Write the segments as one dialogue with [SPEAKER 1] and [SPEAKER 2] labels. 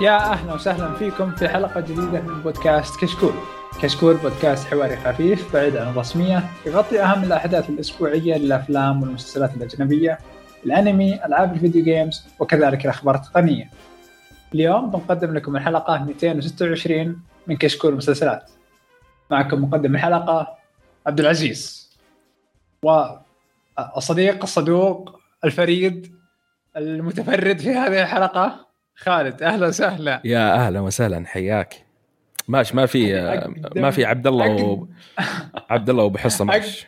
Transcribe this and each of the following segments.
[SPEAKER 1] يا أهلا وسهلا فيكم في حلقة جديدة من بودكاست كشكول. كشكول بودكاست حواري خفيف بعيد عن الرسمية يغطي أهم الأحداث الأسبوعية للأفلام والمسلسلات الأجنبية، الأنمي، ألعاب الفيديو جيمز وكذلك الأخبار التقنية. اليوم بنقدم لكم الحلقة 226 من كشكول المسلسلات. معكم مقدم الحلقة عبد العزيز والصديق الصدوق الفريد المتفرد في هذه الحلقة خالد أهلا وسهلا.
[SPEAKER 2] يا أهلا وسهلا حياك. ماشي ما في ما في عبد الله و... عبد الله وبحصه ماشي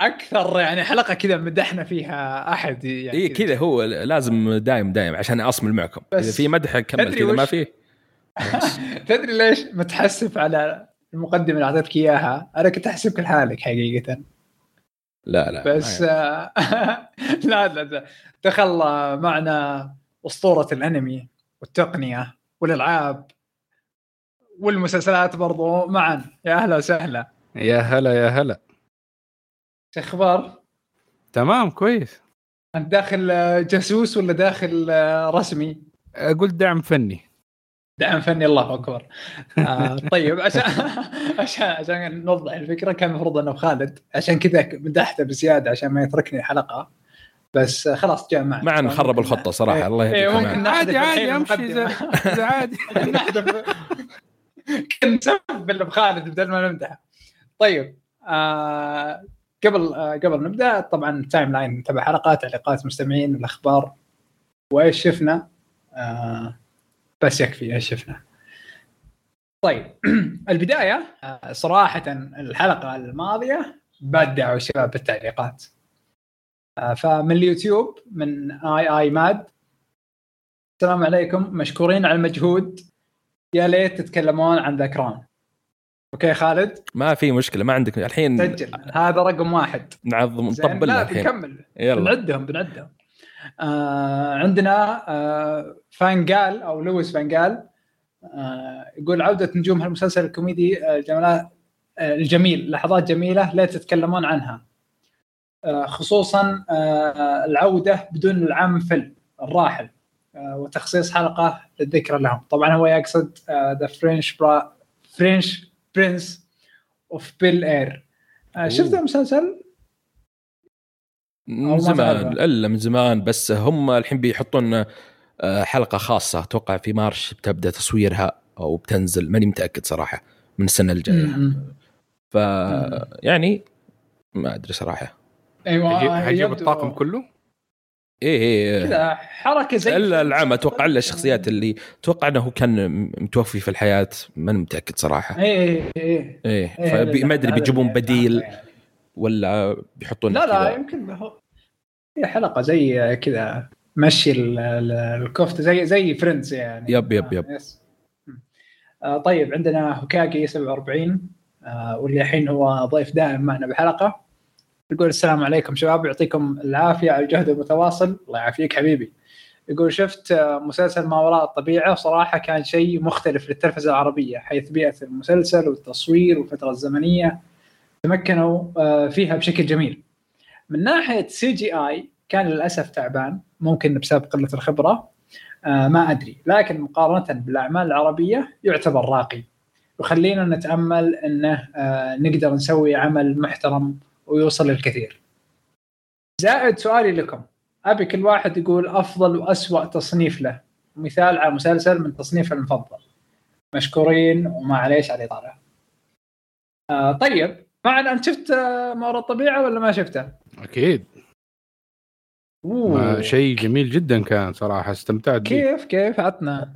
[SPEAKER 1] أكثر يعني حلقة كذا مدحنا فيها أحد يعني
[SPEAKER 2] اي كذا. هو لازم دايم دايم عشان أصمل معكم. إذا في مدح كمل كذا ما فيه
[SPEAKER 1] تدري ليش متحسف على المقدمة اللي أعطيتك إياها؟ أنا كنت احسبك لحالك حقيقة.
[SPEAKER 2] لا لا
[SPEAKER 1] بس لا لا, لا. دخل معنا أسطورة الأنمي والتقنية والألعاب والمسلسلات برضو. معا. يا أهلا وسهلا.
[SPEAKER 3] يا هلا يا هلا.
[SPEAKER 1] شو أخبار؟
[SPEAKER 3] تمام كويس.
[SPEAKER 1] أنت داخل جاسوس ولا داخل رسمي؟
[SPEAKER 3] قلت دعم فني.
[SPEAKER 1] دعم فني الله أكبر. آه طيب عشان عشان عشان نوضح الفكرة كان المفروض أنه خالد عشان كذا مدحته بزيادة عشان ما يتركني الحلقة. بس خلاص جاء معنا
[SPEAKER 2] مع نخرب الخطة صراحة
[SPEAKER 1] إيه.
[SPEAKER 2] الله
[SPEAKER 1] إيه
[SPEAKER 2] يهديك
[SPEAKER 1] ممكن
[SPEAKER 3] عادي عادي أمشي عادي.
[SPEAKER 1] كنت نسبل بخالد بدل ما نمدحه طيب آه قبل آه قبل نبدأ طبعا ال timeline تبع حلقات تعليقات مستمعين الأخبار وإيش شفنا؟ آه بس يكفي إيش شفنا. طيب البداية آه صراحة الحلقة الماضية بدعوا الشباب بالتعليقات. فمن اليوتيوب من آي آي ماد. السلام عليكم. مشكورين على المجهود. يا ليت تتكلمون عن The Crown. okay خالد؟
[SPEAKER 2] ما في مشكلة ما عندك. الحين
[SPEAKER 1] سجل. هذا رقم واحد.
[SPEAKER 2] نعظم؟ نطبل
[SPEAKER 1] لا
[SPEAKER 2] الحين.
[SPEAKER 1] بنكمل.
[SPEAKER 2] يلا.
[SPEAKER 1] بنعدهم بنعدهم. آه عندنا آه فانجال أو لويس فانجال آه يقول عودة نجوم هالمسلسل الكوميدي آه آه الجميل لحظات جميلة لا تتكلمون عنها. آه خصوصا آه العودة بدون العم فيل الراحل آه وتخصيص حلقة للذكرى لهم طبعا هو يقصد The Fresh Pr- Fresh Prince of Bel-Air شفت المسلسل؟
[SPEAKER 2] من
[SPEAKER 1] ما
[SPEAKER 2] زمان. إلا من زمان بس هم الحين بيحطون آه، حلقة خاصة أتوقع في مارش بتبدأ تصويرها أو بتنزل ماني متأكد صراحة من السنة
[SPEAKER 1] الجاية.
[SPEAKER 2] ف يعني ما أدري صراحة
[SPEAKER 1] أيوه
[SPEAKER 3] حيجيب
[SPEAKER 1] يبدو.
[SPEAKER 3] الطاقم كله؟
[SPEAKER 2] إيه إيه
[SPEAKER 1] كذا حركة زي
[SPEAKER 2] الا العام أتوقع إلا الشخصيات اللي أتوقع إنه كان متوفي في الحياة ماني متأكد صراحة.
[SPEAKER 1] إيه إيه
[SPEAKER 2] إيه.
[SPEAKER 1] إيه،
[SPEAKER 2] فما أدري
[SPEAKER 1] هذا
[SPEAKER 2] بيجيبون بديل
[SPEAKER 1] يعني.
[SPEAKER 2] ولا بيحطون
[SPEAKER 1] لا لا. يمكن هو هي حلقة زي كذا مشي ال- ال- الكفته زي زي Friends يعني.
[SPEAKER 2] yep yep yep.
[SPEAKER 1] آه، yes. آه طيب عندنا هوكاجي 47 آه واللي الحين هو ضيف دائم معنا بحلقة. يقول السلام عليكم شباب يعطيكم العافية على الجهد المتواصل. الله يعافيك حبيبي. يقول شفت آه، مسلسل ما وراء الطبيعة صراحة كان شيء مختلف للتلفزة العربية حيث بيئة المسلسل والتصوير والفترة الزمنية تمكنوا آه، فيها بشكل جميل. من ناحية CGI كان للأسف تعبان ممكن بسبب قلة الخبرة آه، ما أدري. لكن مقارنة بالأعمال العربية يعتبر راقي. وخلينا نتأمل إنه نقدر نسوي عمل محترم ويوصل للكثير. زائد سؤالي لكم. أبي كل واحد يقول أفضل وأسوأ تصنيف له. مثال على مسلسل من تصنيفه المفضل. مشكورين ومعليش على الاطاله آه طيب. معنا أنت شفت آه، ما وراء الطبيعة ولا ما شفته؟ أكيد.
[SPEAKER 3] ما شيء جميل جدا كان صراحة استمتعت
[SPEAKER 1] كيف كيف؟ عطنا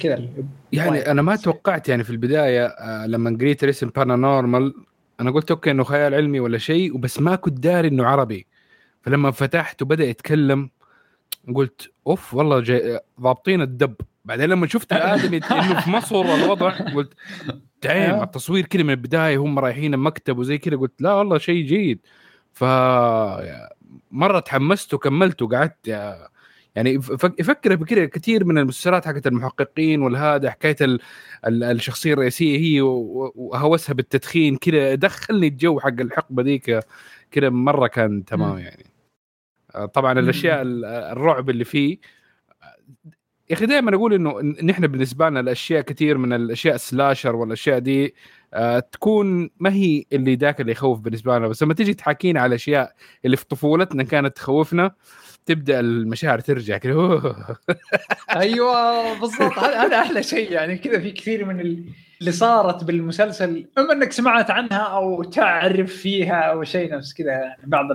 [SPEAKER 1] كذا
[SPEAKER 3] يعني أنا ما توقعت يعني في البداية آه، لما قريت اسم بارانورمال أنا قلت أوكي إنه خيال علمي ولا شيء وبس ما كنت داري إنه عربي. فلما فتحت وبدأ يتكلم قلت أوف والله جاي ضابطين الدب. بعدين لما شفت الآدمي إنه في مصر الوضع قلت دايم
[SPEAKER 1] آه.
[SPEAKER 3] التصوير كذا من البداية هم رايحين المكتب وزي كذا قلت لا والله شيء جيد. ف مرة تحمست وكملت وقعدت يعني يف- يفكر بكذا كثير من المسلسلات حقت المحققين والهذا حكاية ال... ال... الشخصية الرئيسية هي وهوسها بالتدخين كذا دخلني الجو حق الحقبة ذيك كذا مرة كان تمام. يعني آه، طبعا. الأشياء ال- الرعب اللي فيه يا أخي دائما أقول إنه نحن بالنسبة لنا الأشياء كثير من الأشياء السلاشر والأشياء دي آه تكون ما هي اللي ذاك اللي يخوف بالنسبة لنا بس لما تيجي تحاكينا على اشياء اللي في طفولتنا كانت تخوفنا تبدأ المشاعر ترجع كذا.
[SPEAKER 1] أيوه بالضبط. هذا أحلى شيء. يعني كذا في كثير من ال- اللي صارت بالمسلسل اما إنك سمعت عنها أو تعرف فيها أو شيء نفس كذا يعني بعض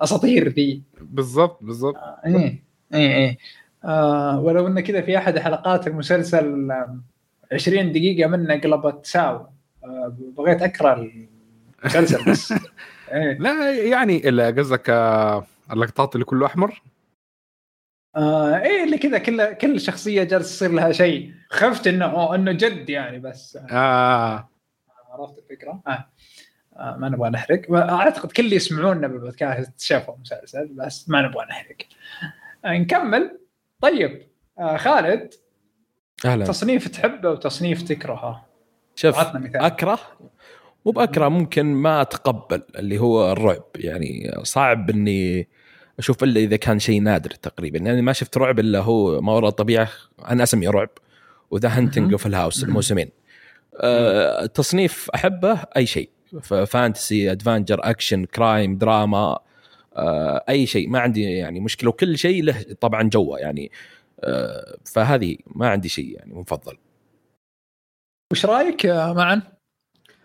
[SPEAKER 1] الأساطير ذي
[SPEAKER 3] بالضبط بالضبط.
[SPEAKER 1] إيه إيه إيه. آه ولو انه كذا في أحد حلقات المسلسل آم، 20 دقيقة منه قلبت ساعة آه بغيت أقرأ المسلسل بس. إيه.
[SPEAKER 3] لا يعني قصدك آه، اللقطات اللي كله أحمر؟
[SPEAKER 1] آه إيه اللي كذا كل كل شخصية جالس يصير لها شيء. خفت إنه أوه إنه جد يعني بس. آه.
[SPEAKER 3] آه
[SPEAKER 1] عرفت الفكرة؟ آه. آه ما نبغى نحرق. أعتقد كل اللي يسمعونا بالبودكاست شافوا المسلسل بس ما نبغى نحرق. آه نكمل. طيب آه خالد
[SPEAKER 2] أهلا.
[SPEAKER 1] تصنيف تحبه وتصنيف تكرهه.
[SPEAKER 2] شوف أكره؟ مو بأكره ممكن ما أتقبل اللي هو الرعب. يعني صعب إني أشوف إلا إذا كان شيء نادر تقريبا يعني ما شفت رعب إلا هو ما وراء الطبيعة أنا اسميه رعب وذا
[SPEAKER 1] Haunting
[SPEAKER 2] of الهاوس. الموسمين أه تصنيف أحبه أي شيء fantasy adventure action crime drama أه أي شيء ما عندي يعني مشكلة وكل شيء له طبعا جوه يعني أه فهذه ما عندي شيء يعني مفضل
[SPEAKER 1] وش رأيك معا؟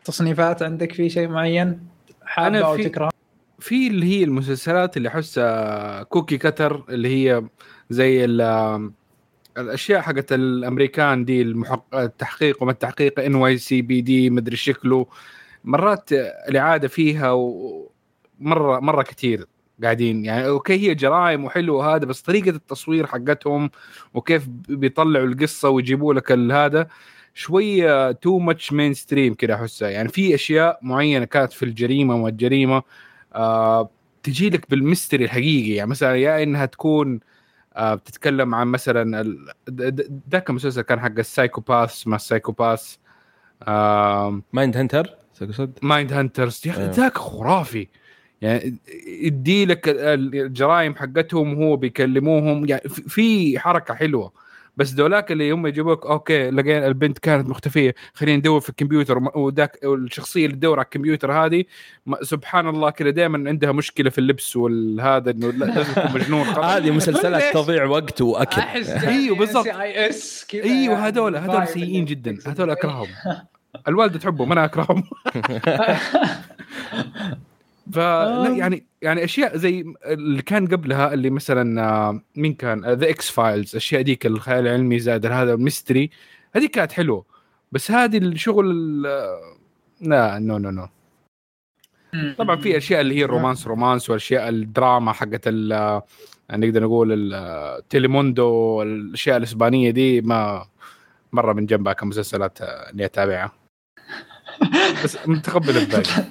[SPEAKER 1] تصنيفات عندك في شيء معين حابه
[SPEAKER 3] أو
[SPEAKER 1] تكره؟
[SPEAKER 3] في اللي هي المسلسلات اللي أحسها كوكي كتر اللي هي زي ال- الأشياء حقت الأمريكان دي المحق... التحقيق وما التحقيق ان واي سي بي دي مدري شكله مرات الإعادة فيها. مرة مرة كثير قاعدين يعني أوكي هي جرائم وحلو هذا بس طريقة التصوير حقتهم وكيف بيطلعوا القصة ويجيبوا لك هذا شوية too much mainstream كده أحسها يعني في أشياء معينة كانت في الجريمة والجريمه آه تجي لك بال mystery الحقيقي. يعني مثلا يا إنها تكون آه بتتكلم عن مثلا ذاك المسلسل كان حق ال psychopath ما ال psychopath
[SPEAKER 2] آه Mindhunter تقصد؟
[SPEAKER 3] Mindhunters يا أخي
[SPEAKER 2] أيوه.
[SPEAKER 3] ذاك خرافي. يعني يدي لك ال- الجرائم حقتهم وهو بيكلموهم. يعني في حركة حلوة. بس دولاك اللي هم يجيبوك okay لقينا البنت كانت مختفية خلينا ندور في الكمبيوتر وذاك والشخصيه اللي تدور على الكمبيوتر هذه سبحان الله كذا دائما عندها مشكلة في اللبس والهذا إنه لا- لازم تكون مجنون خلاص.
[SPEAKER 2] هذه مسلسلات؟ تضيع وقت وأكل
[SPEAKER 1] أحس
[SPEAKER 3] أيوه، بالضبط. إيوه
[SPEAKER 1] يعني
[SPEAKER 3] هذول هذول سيئين جدا. هذول أكرههم الوالده تحبهم أنا أكرههم ف لا
[SPEAKER 1] آه.
[SPEAKER 3] يعني يعني أشياء زي اللي كان قبلها اللي مثلا آه، مين كان؟ ذا X-Files أشياء ديك الخيال العلمي زائد هذا ال mystery هذه كانت حلوة. بس هذه الشغل ال- لا no no no طبعا في أشياء اللي هي ال romance romance وأشياء الدراما حقت ال يعني نقدر نقول ال Telemundo الأشياء الإسبانية دي ما مرة من جنبها كمسلسلات آه، إني أتابعها. بس متقبل الباقي.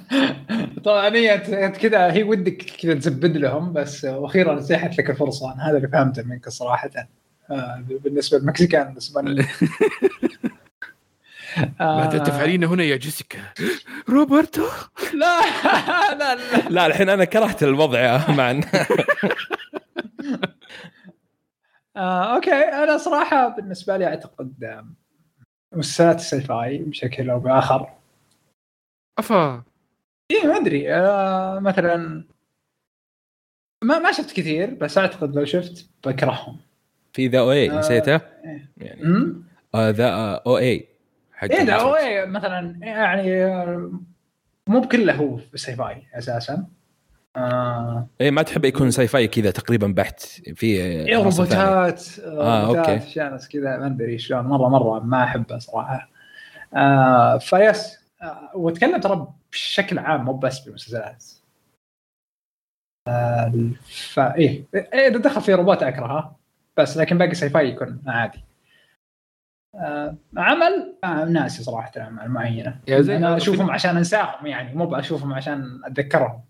[SPEAKER 1] طبعا هي أنت- أنت كذا هي ودك كذا تزبد لهم بس وأخيرا اتيحت لك الفرصة. أنا هذا اللي فهمته منك صراحة. آه، بالنسبة للمكسيكان الاسبانيين
[SPEAKER 3] ماذا تفعلين هنا يا جيسيكا. روبرتو؟
[SPEAKER 1] لا لا لا.
[SPEAKER 2] لا الحين أنا كرهت الوضع يا معن
[SPEAKER 1] آه، okay. أنا صراحة بالنسبة لي أعتقد آه، مسلسلات ال sci-fi بشكل أو بآخر
[SPEAKER 3] أفا
[SPEAKER 1] اي ما أدري آه، مثلا ما ما شفت كثير بس أعتقد لو شفت بكرههم
[SPEAKER 2] في ذا أو اي
[SPEAKER 1] آه،
[SPEAKER 2] نسيته
[SPEAKER 1] إيه.
[SPEAKER 2] يعني
[SPEAKER 1] أمم؟
[SPEAKER 2] آه ذا أو اي حق
[SPEAKER 1] إيه ده هو
[SPEAKER 2] نتفلكس.
[SPEAKER 1] إيه مثلا يعني آه، مو بكله هو في الساي فاي أساسا آه
[SPEAKER 2] إيه ما تحب يكون ساي فاي كذا تقريبا بحت في
[SPEAKER 1] إيه. روبوتات روبوتات
[SPEAKER 2] أوكي.
[SPEAKER 1] شانس كذا ما أدري شلون مرة مرة ما أحبه صراحة آه فيس وأتكلم ترى بشكل عام مو بس بالمسلسلات آه فايه إيه. إذا دخل في روبوت اكرهه بس لكن باقي ساي فاي يكون عادي. آه عمل؟ آه ناسي صراحة اعمال معينه أنا أشوفهم عشان أنساهم يعني مو بشوفهم عشان أتذكرهم.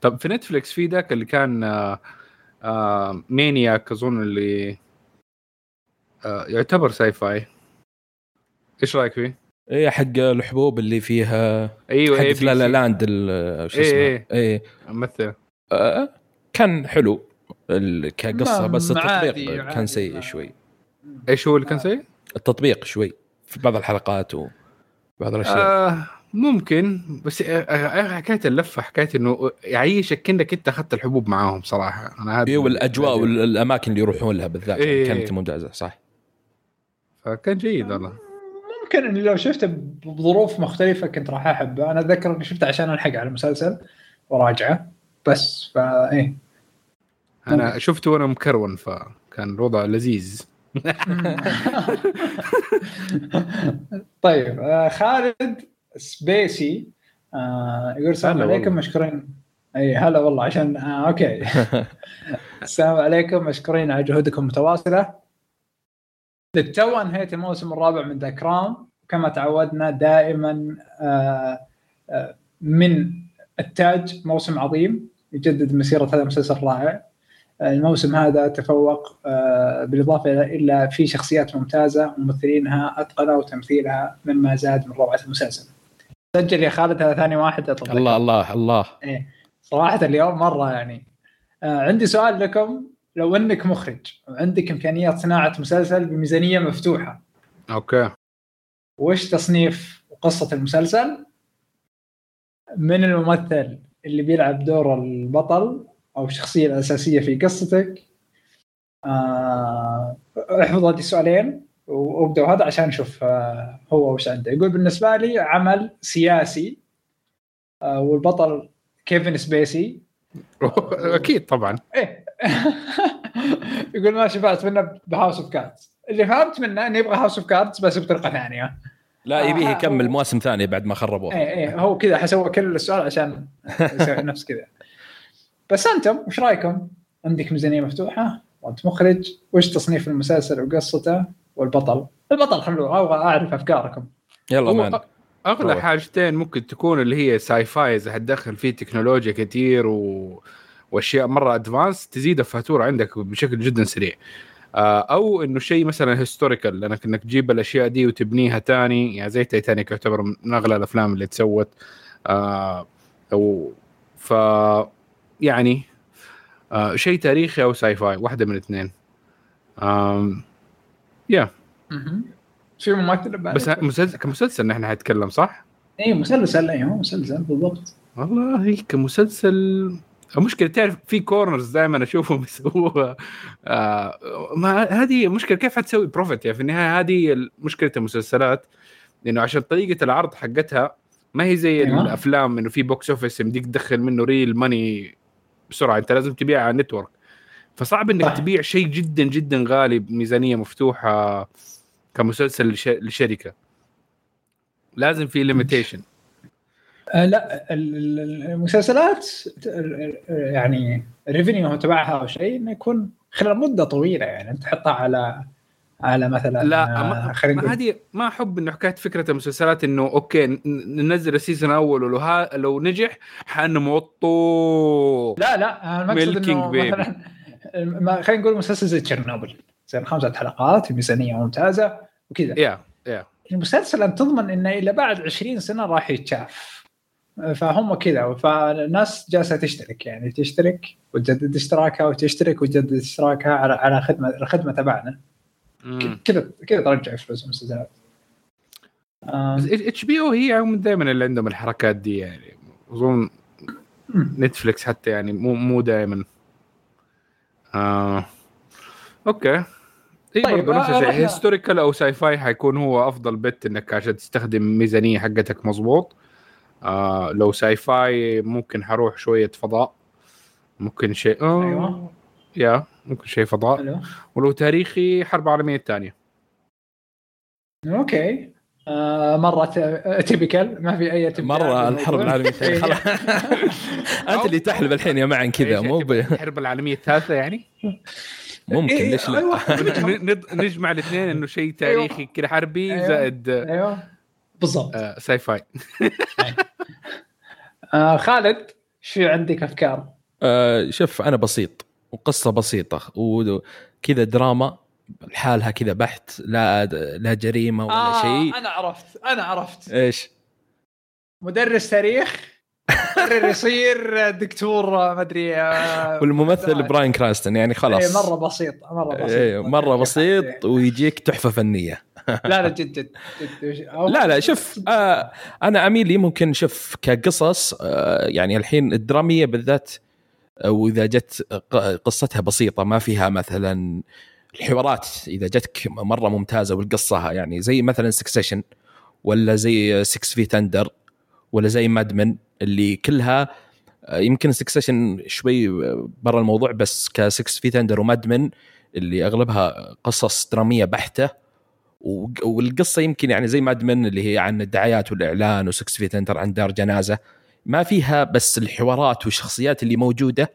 [SPEAKER 3] طب في نتفلكس في ذاك اللي كان آه آه مانياك أظن اللي آه يعتبر ساي فاي إيش رأيك فيه؟
[SPEAKER 2] إيه حق الحبوب اللي فيها.
[SPEAKER 3] أيوه
[SPEAKER 2] حق
[SPEAKER 3] اي
[SPEAKER 2] لا لا لاند ال- شو
[SPEAKER 3] إيه،
[SPEAKER 2] اسمه؟
[SPEAKER 3] إيه.
[SPEAKER 2] إيه.
[SPEAKER 3] مثل
[SPEAKER 2] آه كان حلو. ال- كقصة
[SPEAKER 1] ما-
[SPEAKER 2] بس
[SPEAKER 1] ما عادي-
[SPEAKER 2] التطبيق كان
[SPEAKER 1] عادي،
[SPEAKER 2] سيء
[SPEAKER 1] ما-
[SPEAKER 2] شوي.
[SPEAKER 3] إيش هو اللي كان سيء؟
[SPEAKER 2] التطبيق شوي في بعض الحلقات وبعض الأشياء.
[SPEAKER 3] آه ممكن بس آه، آه، حكايه اللفة حكايه إنه يعيشك كأنك أنت أخذت الحبوب معاهم صراحة. أنا هذا
[SPEAKER 2] أيوه والأجواء والأماكن اللي يروحون لها بالذات
[SPEAKER 3] إيه.
[SPEAKER 2] كانت ممتازة صح.
[SPEAKER 3] فكان جيد والله.
[SPEAKER 1] ممكن إني لو شفته بظروف مختلفة كنت راح أحبه. أنا أتذكر إني شفته عشان ألحق على المسلسل وراجعه. بس فا إيه.
[SPEAKER 3] أنا شفته وأنا مكرون فكان الوضع لذيذ.
[SPEAKER 1] طيب آه، خالد سبيسي آه يقول السلام عليكم. مشكورين. إي هلا والله عشان آه okay. السلام عليكم مشكورين على جهودكم المتواصلة. للتو انهيت الموسم الرابع من The Crown كما تعودنا دائما آه آه من التاج موسم عظيم يجدد مسيرة هذا المسلسل الرائع الموسم هذا تفوق آه، بالإضافة إلى إلا في شخصيات ممتازة وممثلينها أتقنوا تمثيلها مما زاد من روعة المسلسل. سجل يا خالد هذا ثاني واحد أتوقع.
[SPEAKER 2] الله الله الله
[SPEAKER 1] إيه صراحة اليوم مرة يعني عندي سؤال لكم لو انك مخرج وعندك إمكانيات صناعة مسلسل بميزانية مفتوحة
[SPEAKER 3] أوكي.
[SPEAKER 1] وش تصنيف وقصه المسلسل؟ من الممثل اللي بيلعب دور البطل أو الشخصية الأساسية في قصتك؟ آه احفظ هذه السؤالين وابدأوا هذا عشان نشوف آه هو وش عنده. يقول بالنسبة لي عمل سياسي آه والبطل كيفن سبيسي.
[SPEAKER 3] أكيد طبعا.
[SPEAKER 1] إيه يقول ما شبعت منه ب House of Cards. اللي فهمت منه إنه يبغى House of Cards بس بطريقة ثانية.
[SPEAKER 2] لا يبيه
[SPEAKER 1] آه،
[SPEAKER 2] يكمل مواسم ثانية بعد ما خربوه.
[SPEAKER 1] إيه إيه هو كذا حسوى كل السؤال عشان يسوي نفس كذا. بس أنتم وش رأيكم؟ عندك ميزانية مفتوحة؟ وانت مخرج. وش تصنيف المسلسل وقصته؟ والبطل؟ البطل خلوه أبغى أعرف أفكاركم.
[SPEAKER 2] يلا مان أغلى.
[SPEAKER 3] حاجتين ممكن تكون اللي هي sci-fi إذا حتدخل فيه تكنولوجيا كثير و... وأشياء مرة advanced تزيد الفاتورة عندك بشكل جدا سريع. آه، أو إنه شيء مثلا historical لأنك إنك تجيب الأشياء دي وتبنيها تاني. يعني زي تايتانيك يعتبر من أغلى الأفلام اللي تسوت. آه، أو ف يعني آه، شيء تاريخي أو sci-fi واحدة من الاثنين يا.
[SPEAKER 1] في ممثل
[SPEAKER 3] بس مسلسل كمسلسل نحن حنتكلم صح؟
[SPEAKER 1] اي مسلسل أيوه مسلسل بالضبط.
[SPEAKER 3] والله كمسلسل المشكلة تعرف في corners دائما أشوفهم يسووها. آه ما هذه مشكلة كيف حتسوي profit يعني في النهاية هذه مشكلة المسلسلات لأنه عشان طريقة العرض حقتها ما هي زي
[SPEAKER 1] أيوة.
[SPEAKER 3] الأفلام إنه في box office يمديك تدخل منه real money بسرعة. أنت لازم تبيع على ال network فصعب إنك
[SPEAKER 1] صح.
[SPEAKER 3] تبيع شيء جدا جدا غالي بميزانية مفتوحة كمسلسل لش- لشركة. لازم في
[SPEAKER 1] limitation لا ال- ال- المسلسلات يعني ال revenue تبعها أو شيء إنه يكون خلال مدة طويلة يعني أنت تحطها على على مثلا
[SPEAKER 3] لا
[SPEAKER 1] آه،
[SPEAKER 3] ما, ما هذه ما أحب إنه حكايه فكرة المسلسلات إنه okay ننزل ال season الأول ولو ها لو نجح حنمطه
[SPEAKER 1] لا لا أنا المقصد
[SPEAKER 3] Milking إنه.
[SPEAKER 1] مثلا خلينا نقول مسلسل زي تشيرنوبل زي خمسة حلقات ميزانية ممتازة وكذا.
[SPEAKER 3] يا يا
[SPEAKER 1] المسلسل أنت تضمن إنه إلى بعد 20 سنة راح يتشاف. فهم كذا فالناس جالسة تشترك يعني تشترك وتجدد اشتراكها وتشترك وتجدد اشتراكها على على خدمة الخدمة تبعنا. كذا كذا ترجع فلوس المسلسلات
[SPEAKER 3] بس HBO هي دائما اللي عندهم الحركات دي يعني
[SPEAKER 1] أظن.
[SPEAKER 3] نتفلكس حتى يعني مو مو دائما آه. okay اي
[SPEAKER 1] طيب،
[SPEAKER 3] برضه نفس
[SPEAKER 1] آه،
[SPEAKER 3] الشيء historical أو sci-fi حيكون هو أفضل but إنك عشان تستخدم ميزانية حقتك مظبوط آه لو sci-fi ممكن حروح شوية فضاء. ممكن شيء آه
[SPEAKER 1] أيوة.
[SPEAKER 3] يا ممكن شيء فضاء.
[SPEAKER 1] حلو.
[SPEAKER 3] ولو تاريخي حرب عالمية الثانية.
[SPEAKER 1] okay. آه مرة typical ما في أي
[SPEAKER 2] مرة الحرب العالمية الثانية.
[SPEAKER 1] إيه.
[SPEAKER 2] خلاص. أنت اللي تحلب الحين يا معن كذا. مو.
[SPEAKER 3] الحرب العالمية الثالثة يعني؟
[SPEAKER 2] ممكن
[SPEAKER 1] إيه،
[SPEAKER 2] ليش لا؟
[SPEAKER 1] أيوة.
[SPEAKER 3] ن- ند- نجمع الاثنين إنه شيء تاريخي كذا حربي
[SPEAKER 1] أيوة.
[SPEAKER 3] زائد
[SPEAKER 1] أيوه. بالضبط.
[SPEAKER 3] آه sci-fi
[SPEAKER 1] آه خالد شو عندك أفكار؟
[SPEAKER 2] آه شوف أنا بسيط وقصة بسيطة وكذا دراما لحالها كذا بحت لا لا جريمة ولا
[SPEAKER 1] آه
[SPEAKER 2] شيء.
[SPEAKER 1] أنا عرفت أنا عرفت.
[SPEAKER 2] إيش؟
[SPEAKER 1] مدرس تاريخ يقرر يصير دكتور ما أدري آه،
[SPEAKER 2] والممثل براين كراستن يعني خلاص.
[SPEAKER 1] إيه، مرة بسيط مرة بسيط.
[SPEAKER 2] إيه، مره بسيط ويجيك تحفة فنية.
[SPEAKER 1] لا لا جد جد, جد.
[SPEAKER 2] لا لا شوف آه أنا اميلي ممكن شوف كقصص آه يعني الحين الدرامية بالذات آه، وإذا جت قصتها بسيطة ما فيها مثلا الحوارات إذا جتك مرة ممتازة والقصة يعني زي مثلا Succession ولا زي 6 Feet Under ولا زي Mad Men اللي كلها آه، يمكن Succession شوي برا الموضوع بس ك 6 Feet Under و Mad Men اللي أغلبها قصص درامية بحتة والقصة يمكن يعني زي Mad Men اللي هي عن الدعايات والإعلان و 6 Feet Under عن دار جنازة. ما فيها بس الحوارات والشخصيات اللي موجودة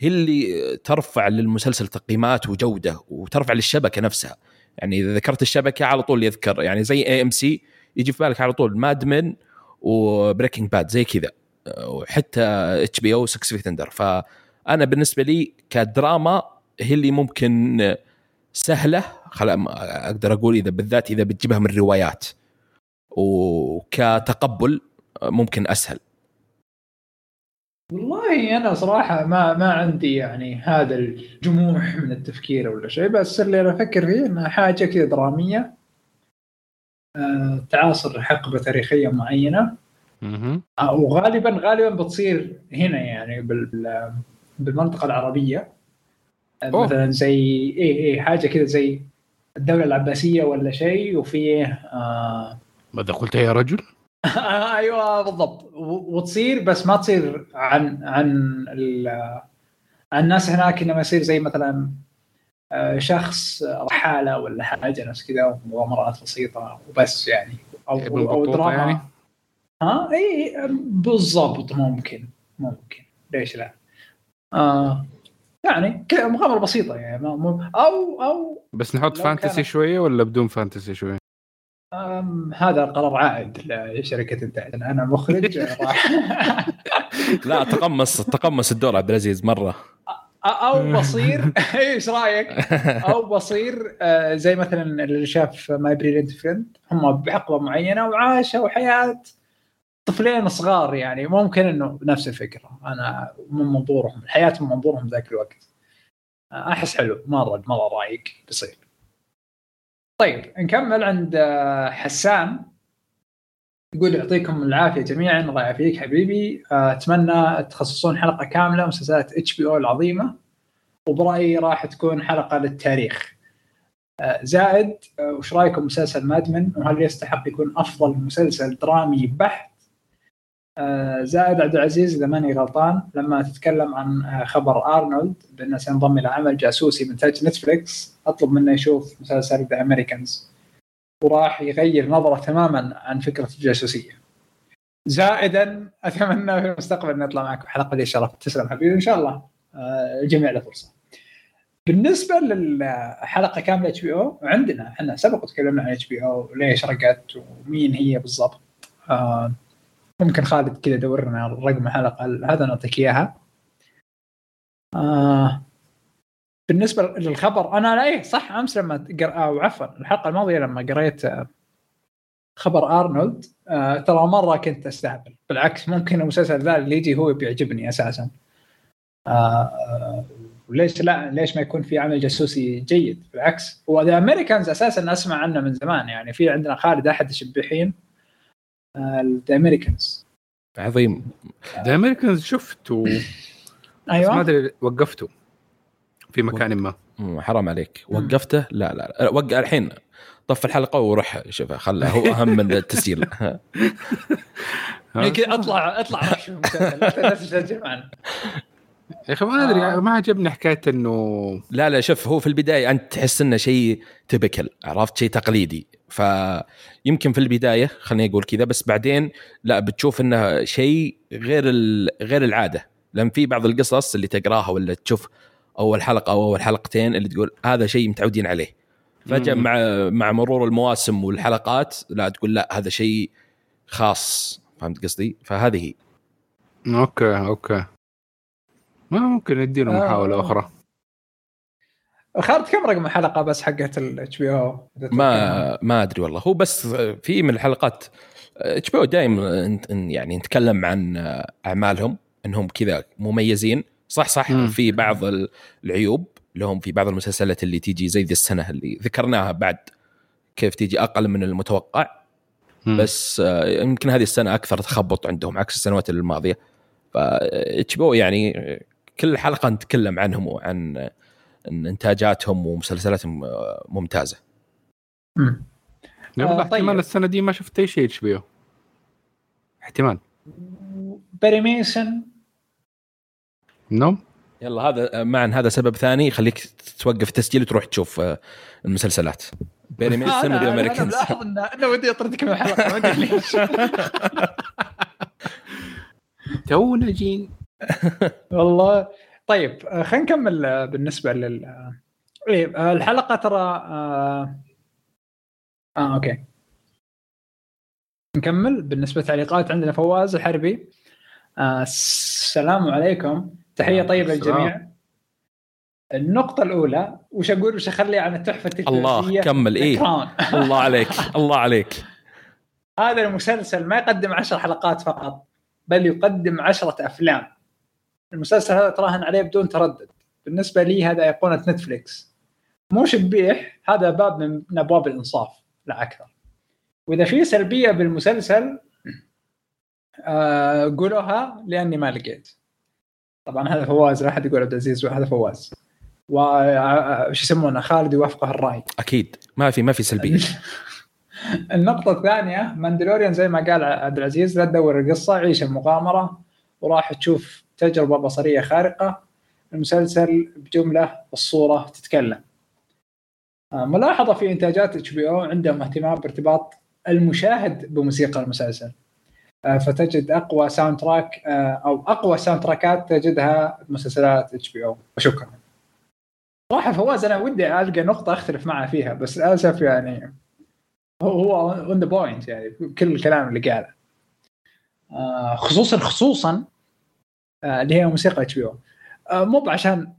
[SPEAKER 2] هي اللي ترفع للمسلسل تقييمات وجودة وترفع للشبكة نفسها. يعني إذا ذكرت الشبكة على طول يذكر يعني زي AMC يجي في بالك على طول Mad Men و Breaking Bad زي كذا. وحتى HBO 6 Feet Under فأنا بالنسبة لي كدراما هي اللي ممكن سهلة خل أقدر أقول إذا بالذات إذا بتجيبها من روايات وكتقبل ممكن أسهل
[SPEAKER 1] والله أنا صراحة ما ما عندي يعني هذا الجموح من التفكير ولا شيء بس اللي أنا أفكر فيه إنها حاجة كذا درامية آه، تعاصر حقبة تاريخية
[SPEAKER 3] معينة.
[SPEAKER 1] آه، وغالبا غالبا بتصير هنا يعني بال- بال- بالمنطقة العربية آه،
[SPEAKER 3] أوه.
[SPEAKER 1] مثلا زي إيه إيه حاجة كذا زي الدولة العباسية ولا شيء وفيه آه
[SPEAKER 3] ماذا قلت يا رجل؟
[SPEAKER 1] أيوه بالضبط وتصير بس ما تصير عن عن ال- عن الناس هناك إنما يصير زي مثلا آه، شخص رحاله ولا حاجة نفس كذا ومغامرات بسيطة وبس يعني أو
[SPEAKER 3] ابن أو
[SPEAKER 1] دراما
[SPEAKER 3] يعني؟
[SPEAKER 1] ها اي بالضبط ممكن ممكن ليش لا؟ آه يعني كذا مغامرة بسيطة يعني ما- مو- أو أو
[SPEAKER 3] بس نحط fantasy
[SPEAKER 1] كان-
[SPEAKER 3] شوية ولا بدون fantasy شوية؟
[SPEAKER 1] أم هذا قرار عائد لشركة إنتاج أنا مخرج راح
[SPEAKER 2] لا تقمص تقمص الدور عبد العزيز مرة
[SPEAKER 1] أو بصير إيش رأيك؟ أو بصير زي مثلا اللي شاف My Brilliant Friend هم بحقبة معينة وعاشوا حياة طفلين صغار يعني ممكن إنه نفس الفكرة. أنا من منظورهم حياتهم من منظورهم ذاك الوقت. أحس حلو مره مره رايق بيصير طيب نكمل عند آه، حسان يقول يعطيكم العافية جميعا الله يعافيك حبيبي. آه، أتمنى تخصصون حلقة كاملة مسلسلات HBO العظيمة. وبرأيي راح تكون حلقة للتاريخ. آه، زائد وش رأيكم مسلسل Mad Men وهل يستحق يكون أفضل مسلسل درامي بحت؟ زائد عبد العزيز إذا ماني غلطان لما تتكلم عن آه، خبر أرنولد بانه سينضم إلى عمل جاسوسي من تاج نتفليكس أطلب منه يشوف مسلسل The Americans وراح يغير نظرة تماما عن فكرة الجاسوسية. زائدا أتمنى في المستقبل نطلع معكم حلقة لي شرف تسلم حبيبي إن شاء الله آه، الجميع له فرصة. بالنسبة للحلقة كاملة HBO عندنا إحنا سبق وتكلمنا عن HBO ليش رقت ومين هي بالضبط. آه، ممكن خالد كذا دور لنا رقم الحلقة هذا نعطيك إياها. آه بالنسبة للخبر أنا لا إيه صح أمس لما قر... أو عفوا الحلقة الماضية لما قريت آه، خبر أرنولد آه ترى مرة كنت أستهبل. بالعكس ممكن المسلسل ذا اللي يجي هو بيعجبني أساسا. آه آه وليش لا؟ ليش ما يكون في عمل جاسوسي جيد؟ بالعكس و The Americans أساسا أسمع عنه من زمان يعني في عندنا خالد أحد الشبيحين. The Americans
[SPEAKER 2] عظيم.
[SPEAKER 3] The Americans شفته بس ما
[SPEAKER 1] أيوه
[SPEAKER 3] أدري وقفته في مكان ما.
[SPEAKER 2] حرام عليك. وقفته؟ لا لا, لا. وقع الحين طف الحلقة وروح شوفه خله. هو أهم من التسجيل.
[SPEAKER 1] كذا أطلع أطلع. رش المسلسل لا تسجل معنا
[SPEAKER 3] يا أخي ما أدري
[SPEAKER 1] آه.
[SPEAKER 3] ما عجبني حكاية إنه
[SPEAKER 2] لا لا شوف هو في البداية أنت تحس إنه شيء typical عرفت؟ شيء تقليدي. فيمكن في البداية خليني أقول كذا بس بعدين لا بتشوف انه شيء غير ال- غير العادة لأن في بعض القصص اللي تقراها ولا تشوف أول حلقة أو أول حلقتين اللي تقول هذا شيء متعودين عليه
[SPEAKER 3] فجأة.
[SPEAKER 2] مع مع مرور المواسم والحلقات لا تقول لا هذا شيء خاص فهمت قصدي؟ فهذه هي
[SPEAKER 3] okay okay ما ممكن نديله
[SPEAKER 1] آه.
[SPEAKER 3] محاولة أخرى
[SPEAKER 1] خالد كم رقم الحلقة بس حقت ال HBO
[SPEAKER 2] ما ما أدري والله. هو بس في من الحلقات HBO دائما يعني نتكلم عن أعمالهم إنهم كذا مميزين. صح صح.
[SPEAKER 3] مم.
[SPEAKER 2] في بعض العيوب لهم في بعض المسلسلات اللي تيجي زي ذي السنة اللي ذكرناها بعد كيف تيجي أقل من المتوقع.
[SPEAKER 3] مم.
[SPEAKER 2] بس آه، يمكن هذه السنة أكثر تخبط عندهم عكس السنوات الماضية. ف HBO يعني كل حلقة نتكلم عنهم وعن إنتاجاتهم ومسلسلاتهم ممتازة.
[SPEAKER 3] والله
[SPEAKER 1] آه،
[SPEAKER 3] احتمال
[SPEAKER 1] طيب.
[SPEAKER 3] السنة دي ما شفت أي شيء HBO. احتمال.
[SPEAKER 1] Perry Mason.
[SPEAKER 3] No
[SPEAKER 2] يلا هذا معا هذا سبب ثاني يخليك توقف التسجيل وتروح تشوف آه، المسلسلات. Perry Mason
[SPEAKER 1] أنا
[SPEAKER 2] و
[SPEAKER 1] The
[SPEAKER 2] Americans
[SPEAKER 1] ملاحظ انه انه ودي أطردك من الحلقة ما ادري ليش.
[SPEAKER 3] تونا جين
[SPEAKER 1] والله طيب آه، خلينا نكمل آه، بالنسبة لل آه، إيه، الحلقة ترى آه, آه okay. نكمل بالنسبة للتعليقات عندنا فواز الحربي. آه السلام عليكم. تحية
[SPEAKER 3] طيبة.
[SPEAKER 1] للجميع. النقطة الأولى وش أقول وش أخلي عن التحفة التلفزيونية
[SPEAKER 2] الله كمل إيه.
[SPEAKER 1] كراون.
[SPEAKER 2] الله عليك الله عليك.
[SPEAKER 1] هذا المسلسل ما يقدم عشر حلقات فقط بل يقدم عشرة أفلام. المسلسل هذا تراهن عليه بدون تردد. بالنسبة لي هذا أيقونة نتفليكس. مو شبيح هذا باب من أبواب الإنصاف لا أكثر. وإذا في سلبية بالمسلسل آه قولوها لأني ما لقيت. طبعا هذا فواز لا أحد يقول عبد العزيز وهذا فواز. وش يسمونه خالد يوافقه الرأي.
[SPEAKER 2] أكيد. ما في ما في سلبية.
[SPEAKER 1] النقطة الثانية Mandalorian زي ما قال عبد العزيز لا تدور القصة عيش المغامرة وراح تشوف تجربة بصرية خارقة المسلسل بجملة الصورة تتكلم. آه، ملاحظة في إنتاجات HBO عندهم اهتمام بارتباط المشاهد بموسيقى المسلسل. آه، فتجد أقوى soundtrack آه، أو أقوى soundtrack ات تجدها بمسلسلات HBO. وشكرا. صراحة فواز أنا ودي ألقى نقطة أختلف معه فيها بس للأسف يعني هو on the point يعني كل الكلام اللي قاله. خصوصا خصوصا اللي هي موسيقى HBO مو عشان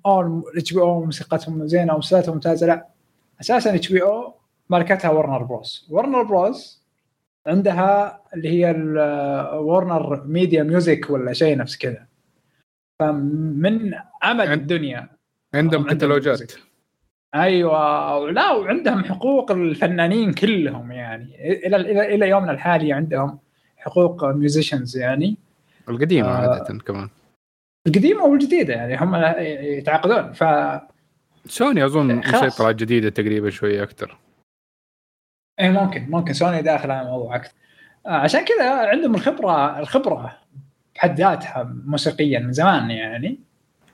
[SPEAKER 1] HBO موسيقتهم زينة ومسلسلاتهم ممتازة لا. أساسا HBO ماركتها Warner Bros Warner Bros عندها اللي هي WarnerMedia Music ولا شيء نفس كذا. فمن عمد
[SPEAKER 3] عند-
[SPEAKER 1] الدنيا.
[SPEAKER 3] عندهم كتالوجات.
[SPEAKER 1] أيوه. لا وعندهم حقوق الفنانين كلهم يعني. إلى إلى إلى يومنا الحالي عندهم حقوق musicians يعني.
[SPEAKER 3] القديمة
[SPEAKER 1] آه.
[SPEAKER 3] عادة كمان.
[SPEAKER 1] القديمة والجديدة يعني هم يتعاقدون ف
[SPEAKER 3] سوني
[SPEAKER 1] أظن.
[SPEAKER 3] مسيطره على الجديده تقريبا شوية أكثر
[SPEAKER 1] إيه ممكن ممكن سوني داخل على الموضوع أكثر. آه، عشان كذا عندهم الخبرة الخبرة بحد ذاتها موسيقيا من زمان يعني.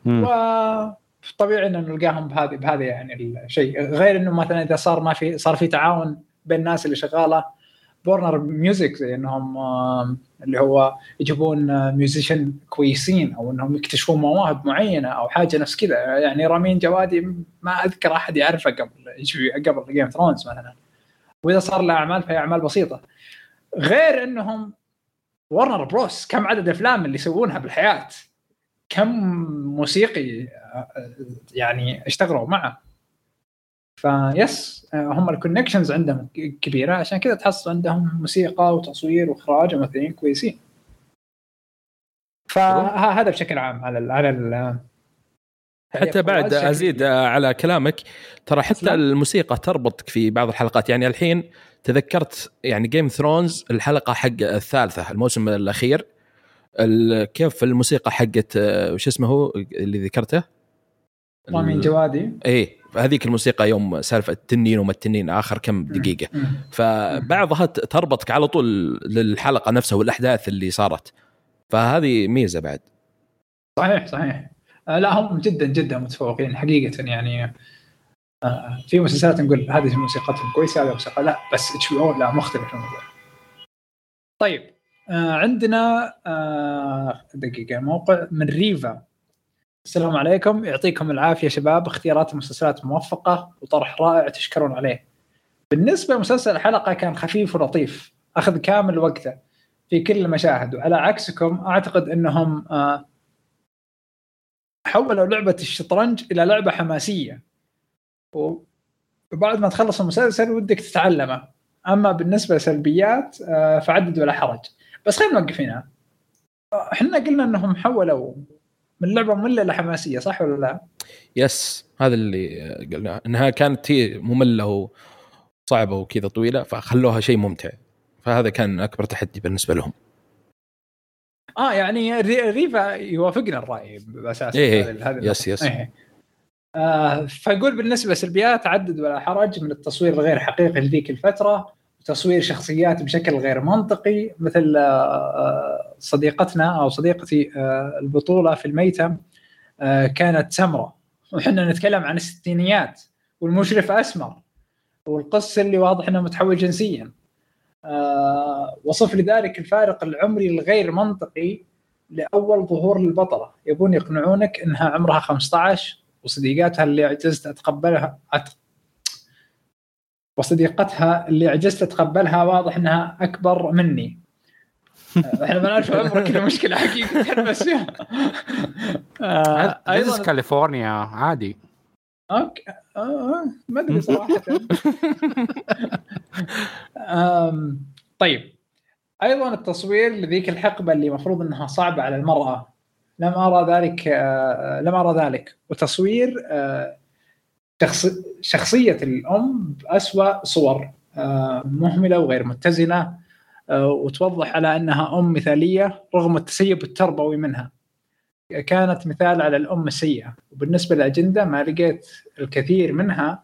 [SPEAKER 1] وطبيعي ان نلقاهم بهذه بهذا يعني الشيء. غير إنه مثلا إذا صار ما في صار في تعاون بين الناس اللي شغالة ب Warner Music زي انهم اللي هو يجيبون آه، musician كويسين أو إنهم يكتشفون مواهب معينة أو حاجة نفس كذا. يعني رامين جوادي ما أذكر أحد يعرفه قبل قبل Game of Thrones مثلا. وإذا صار له أعمال فهي أعمال بسيطة. غير إنهم Warner Bros كم عدد الافلام اللي يسوونها بالحياة. كم موسيقي آه، يعني اشتغلوا معه. فيس آه، هم ال connections عندهم كبيرة. عشان كذا تحصل عندهم موسيقى وتصوير وإخراج وممثلين كويسين. فهذا بشكل عام على ال على ال
[SPEAKER 2] حتى بعد أزيد على كلامك ترى حتى
[SPEAKER 1] تسلم.
[SPEAKER 2] الموسيقى تربطك في بعض الحلقات. يعني الحين تذكرت يعني جيم ثرونز الحلقة حق الثالثة الموسم الأخير. ال- كيف الموسيقى حقت آه، وش اسمه هو اللي ذكرته؟
[SPEAKER 1] رامين جوادي.
[SPEAKER 2] إيه هذيك الموسيقى يوم سالفة التنين وما التنين آخر كم
[SPEAKER 1] دقيقة.
[SPEAKER 2] فبعضها تربطك على طول للحلقة نفسها والأحداث اللي صارت. فهذه ميزة بعد.
[SPEAKER 1] صحيح صحيح. آه، لا هم جدا جدا متفوقين حقيقة يعني. آه، في مسلسلات نقول هذه موسيقتهم كويسة هذه موسيقى لا بس اتش بي أو لا مختلف الموضوع. طيب آه، عندنا دقيقة موقع من ريفا. السلام عليكم. يعطيكم العافية شباب. اختيارات المسلسلات موفقة وطرح رائع تشكرون عليه. بالنسبة لمسلسل الحلقة كان خفيف ولطيف. أخذ كامل وقته في كل المشاهد. وعلى عكسكم أعتقد إنهم آه، حولوا لعبة الشطرنج إلى لعبة حماسية. وبعد ما تخلص المسلسل ودك تتعلمه. أما بالنسبة لسلبيات آه، فعدد ولا حرج. بس خلينا نوقف هنا. إحنا قلنا إنهم حولوا من لعبة مملة لحماسيه صح ولا لا؟
[SPEAKER 2] يس هذا اللي قلناه إنها كانت هي مملة وصعبه وكذا طويلة فخلوها شيء ممتع. فهذا كان أكبر تحدي بالنسبة لهم.
[SPEAKER 1] آه يعني ري- ريفا يوافقنا الرأي بأساس
[SPEAKER 2] إيه،
[SPEAKER 1] هذا
[SPEAKER 2] yes yes
[SPEAKER 1] إيه. آه فاقول بالنسبة سلبيات عدد ولا حرج من التصوير الغير حقيقي لذيك الفترة. وتصوير شخصيات بشكل غير منطقي مثل آه، آه، صديقتنا أو صديقتي آه، البطولة في الميتم كانت سمراء وحنا نتكلم عن الستينيات والمشرف أسمر والقس اللي واضح إنه متحول جنسيا وصف لذلك الفارق العمري الغير منطقي لأول ظهور للبطلة يبون يقنعونك إنها عمرها 15 وصديقاتها اللي عجزت اتقبلها. وصديقتها اللي عجزت اتقبلها واضح إنها أكبر مني. آه، إحنا ما نعرف عمرك كذا مشكلة حقيقه بس. آه، أيضا.
[SPEAKER 3] كاليفورنيا عادي.
[SPEAKER 1] أوكي. آه، آه، ما أدري صراحة. طيب. أيضا التصوير لذيك الحقبة اللي المفروض إنها صعبة على المرأة. لم أرى ذلك آه، لم أرى ذلك. وتصوير آه، شخص شخصية الأم بأسوأ صور آه، مهملة وغير متزنة آه، وتوضح على أنها أم مثالية رغم التسيب التربوي منها. كانت مثال على الأم السيئة. وبالنسبة للاجنده ما لقيت الكثير منها.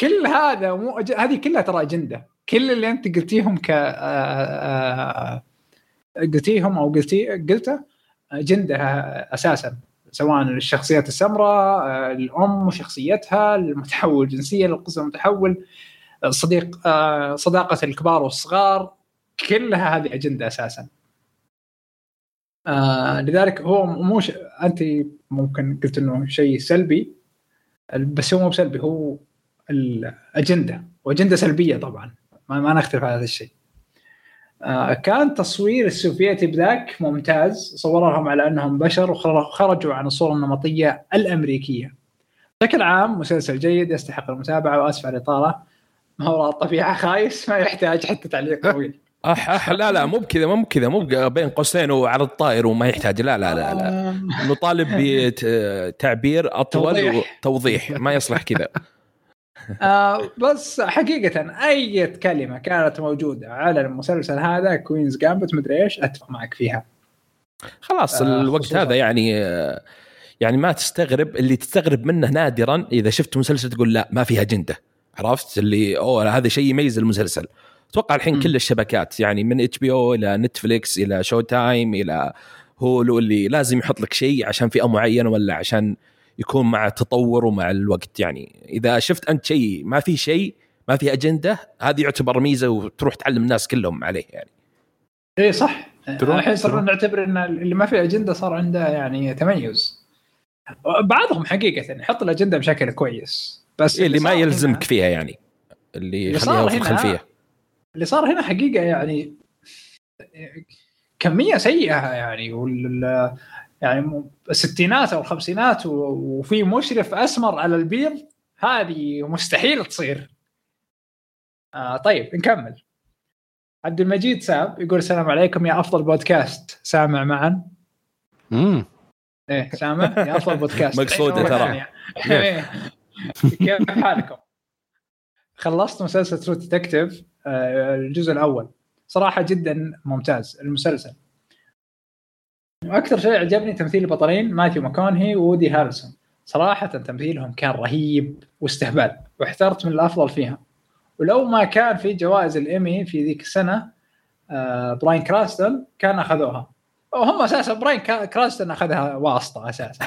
[SPEAKER 1] كل هذا مو أج... هذه كلها ترى أجندة. كل اللي أنت قلتيهم ك آه، قلتيهم أو قلتي قلته أجندة أساسا. سواء الشخصيات السمراء آه، الأم وشخصيتها المتحول جنسيا القسم المتحول صديق آه، صداقة الكبار والصغار كلها هذه أجندة أساسا آه لذلك هو مو ش... أنت ممكن قلت إنه شيء سلبي بس هو مو بسلبي هو الاجنده وأجندة سلبية طبعا ما نختلف على هذا الشيء. آه كان تصوير السوفيتي بذاك ممتاز صورهم على أنهم بشر وخرجوا عن الصورة النمطية الأمريكية. بشكل عام مسلسل جيد يستحق المتابعة وأسف على الإطالة. ما هو الطبيعه خايس ما يحتاج حتى تعليق طويل.
[SPEAKER 2] أح أح لا لا مو بكذا مو بكذا مو بين قوسين وعلى الطائر وما يحتاج. لا لا لا لا.
[SPEAKER 1] آم،
[SPEAKER 2] نطالب بتعبير أطول
[SPEAKER 1] توضيح.
[SPEAKER 2] وتوضيح ما يصلح كذا.
[SPEAKER 1] آه بس حقيقة أي كلمة كانت موجودة على المسلسل هذا كوينز جامبت مدري إيش أتفق معك فيها.
[SPEAKER 2] خلاص
[SPEAKER 1] آه،
[SPEAKER 2] الوقت
[SPEAKER 1] خصوصاً.
[SPEAKER 2] هذا يعني آه، يعني ما تستغرب اللي تستغرب منه نادرا إذا شفت مسلسل تقول لا ما فيها اجنده عرفت اللي أوه هذا شيء يميز المسلسل أتوقع الحين
[SPEAKER 1] مم.
[SPEAKER 2] كل الشبكات يعني من HBO إلى Netflix إلى Showtime إلى Hulu اللي لازم يحط لك شيء عشان فئة معينة ولا عشان يكون مع التطور ومع الوقت. يعني إذا شفت أنت شيء ما في شيء ما في أجندة هذه يعتبر ميزة وتروح تعلم الناس كلهم عليه يعني.
[SPEAKER 1] اي صح. الحين صرنا. نعتبر إن اللي ما في أجندة صار عنده يعني تميز. بعضهم حقيقة يحط الأجندة بشكل كويس. بس
[SPEAKER 2] إيه اللي ما
[SPEAKER 1] صار
[SPEAKER 2] يلزمك فيها يعني. اللي
[SPEAKER 1] اللي
[SPEAKER 2] يخليها
[SPEAKER 1] صار
[SPEAKER 2] في
[SPEAKER 1] هنا-
[SPEAKER 2] الخلفيه
[SPEAKER 1] اللي صار هنا حقيقة يعني كمية سيئة يعني وال يعني الستينات أو الخمسينات وفي مشرف أسمر على البيض هذه مستحيل تصير. آه طيب نكمل. عبد المجيد ساب يقول السلام عليكم يا أفضل بودكاست سامع معا
[SPEAKER 3] امم
[SPEAKER 1] إيه سامع يا أفضل بودكاست
[SPEAKER 2] مقصودة
[SPEAKER 1] مرة
[SPEAKER 2] ترى.
[SPEAKER 1] إيه. كيف حالكم؟ خلصت مسلسل True Detective الجزء الأول صراحة جدا ممتاز المسلسل وأكثر شيء عجبني تمثيل البطلين ماثيو ماكونهي و وودي هارلسون. صراحة تمثيلهم كان رهيب واستهبال واحترت من الأفضل فيها. ولو ما كان في جوائز الإيمي في ذيك السنة آه، براين كرانستون كان أخذوها. وهم أساسا براين كراستون أخذها واسطة أساسا.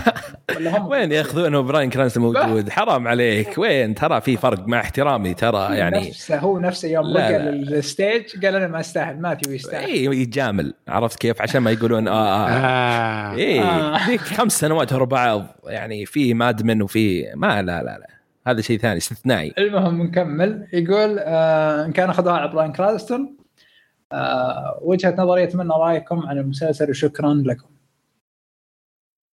[SPEAKER 1] ولا هم
[SPEAKER 2] وين ياخذونه براين كرانستون موجود. حرام عليك. وين؟ ترى في فرق مع احترامي ترى يعني
[SPEAKER 1] نفسه هو نفسه يوم
[SPEAKER 2] لا. لل
[SPEAKER 1] stage قال أنا ما أستاهل ماثيو يستاهل
[SPEAKER 2] إي يجامل. عرفت كيف؟ عشان ما يقولون آه آه.
[SPEAKER 3] آه.
[SPEAKER 2] إي
[SPEAKER 1] آه.
[SPEAKER 2] ذيك خمس سنوات ورا بعض. يعني في Mad Men وفي ما لا لا لا. هذا شيء ثاني استثنائي.
[SPEAKER 1] المهم نكمل. يقول آه إن كان اخذوها على براين كراستون آه وجهة نظري أتمنى رأيكم عن المسلسل وشكرا لكم.